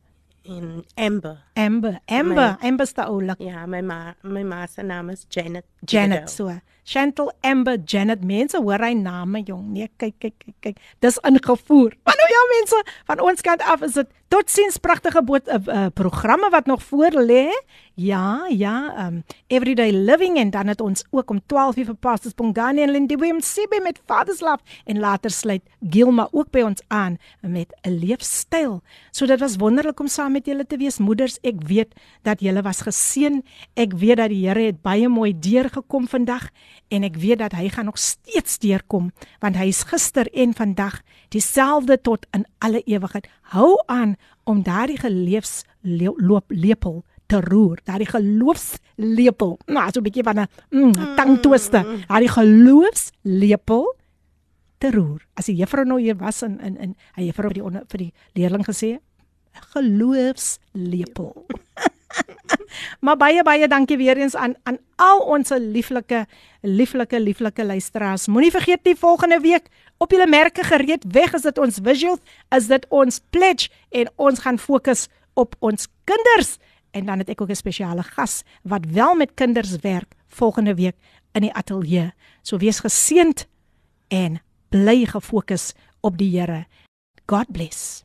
in Amber. Amber, Amber, my, Amber sta oulik. Ja, my ma, my ma se naam is Janet. Janet so. Chantel Amber Janet mense hoor hy name jong. Nee, kyk kyk kyk kyk. Dis ingevoer. Maar nou ja mense, van ons kant af is dit totsiens pragtige boot uh, uh, programme wat nog voor lê. Ja, ja, um Everyday Living en dan het ons ook om 12 uur vir Pastors Bongani en Lindy Williams CB met Father's Love en later sluit Gilma ook by ons aan met 'n leefstyl. So dit was wonderlik om saam met julle te wees moeders. Ek weet dat julle was geseën. Ek weet dat die Here het baie mooi deurgekom vandag en ek weet dat hy gaan nog steeds deurkom want hy is gister en vandag dieselfde tot in alle ewigheid. Hou aan om daardie geleefs loop lepel te roer. Daardie geloofslepel. Nou, so 'n bietjie van 'n mm, tangtwister. Daardie geloofslepel te roer. As die juffrou nou hier was in in in hy juffrou vir die onder, vir die leerling gesê geloofslepel. maar baie baie dankie weer eens aan aan al ons lieflike lieflike lieflike luisteraars. Moenie vergeet die volgende week op julle merke gereed weg is dit ons visual, is dit ons pledge en ons gaan fokus op ons kinders en dan het ek ook 'n spesiale gas wat wel met kinders werk volgende week in die ateljee. So wees geseënd en bly gefokus op die Here. God bless.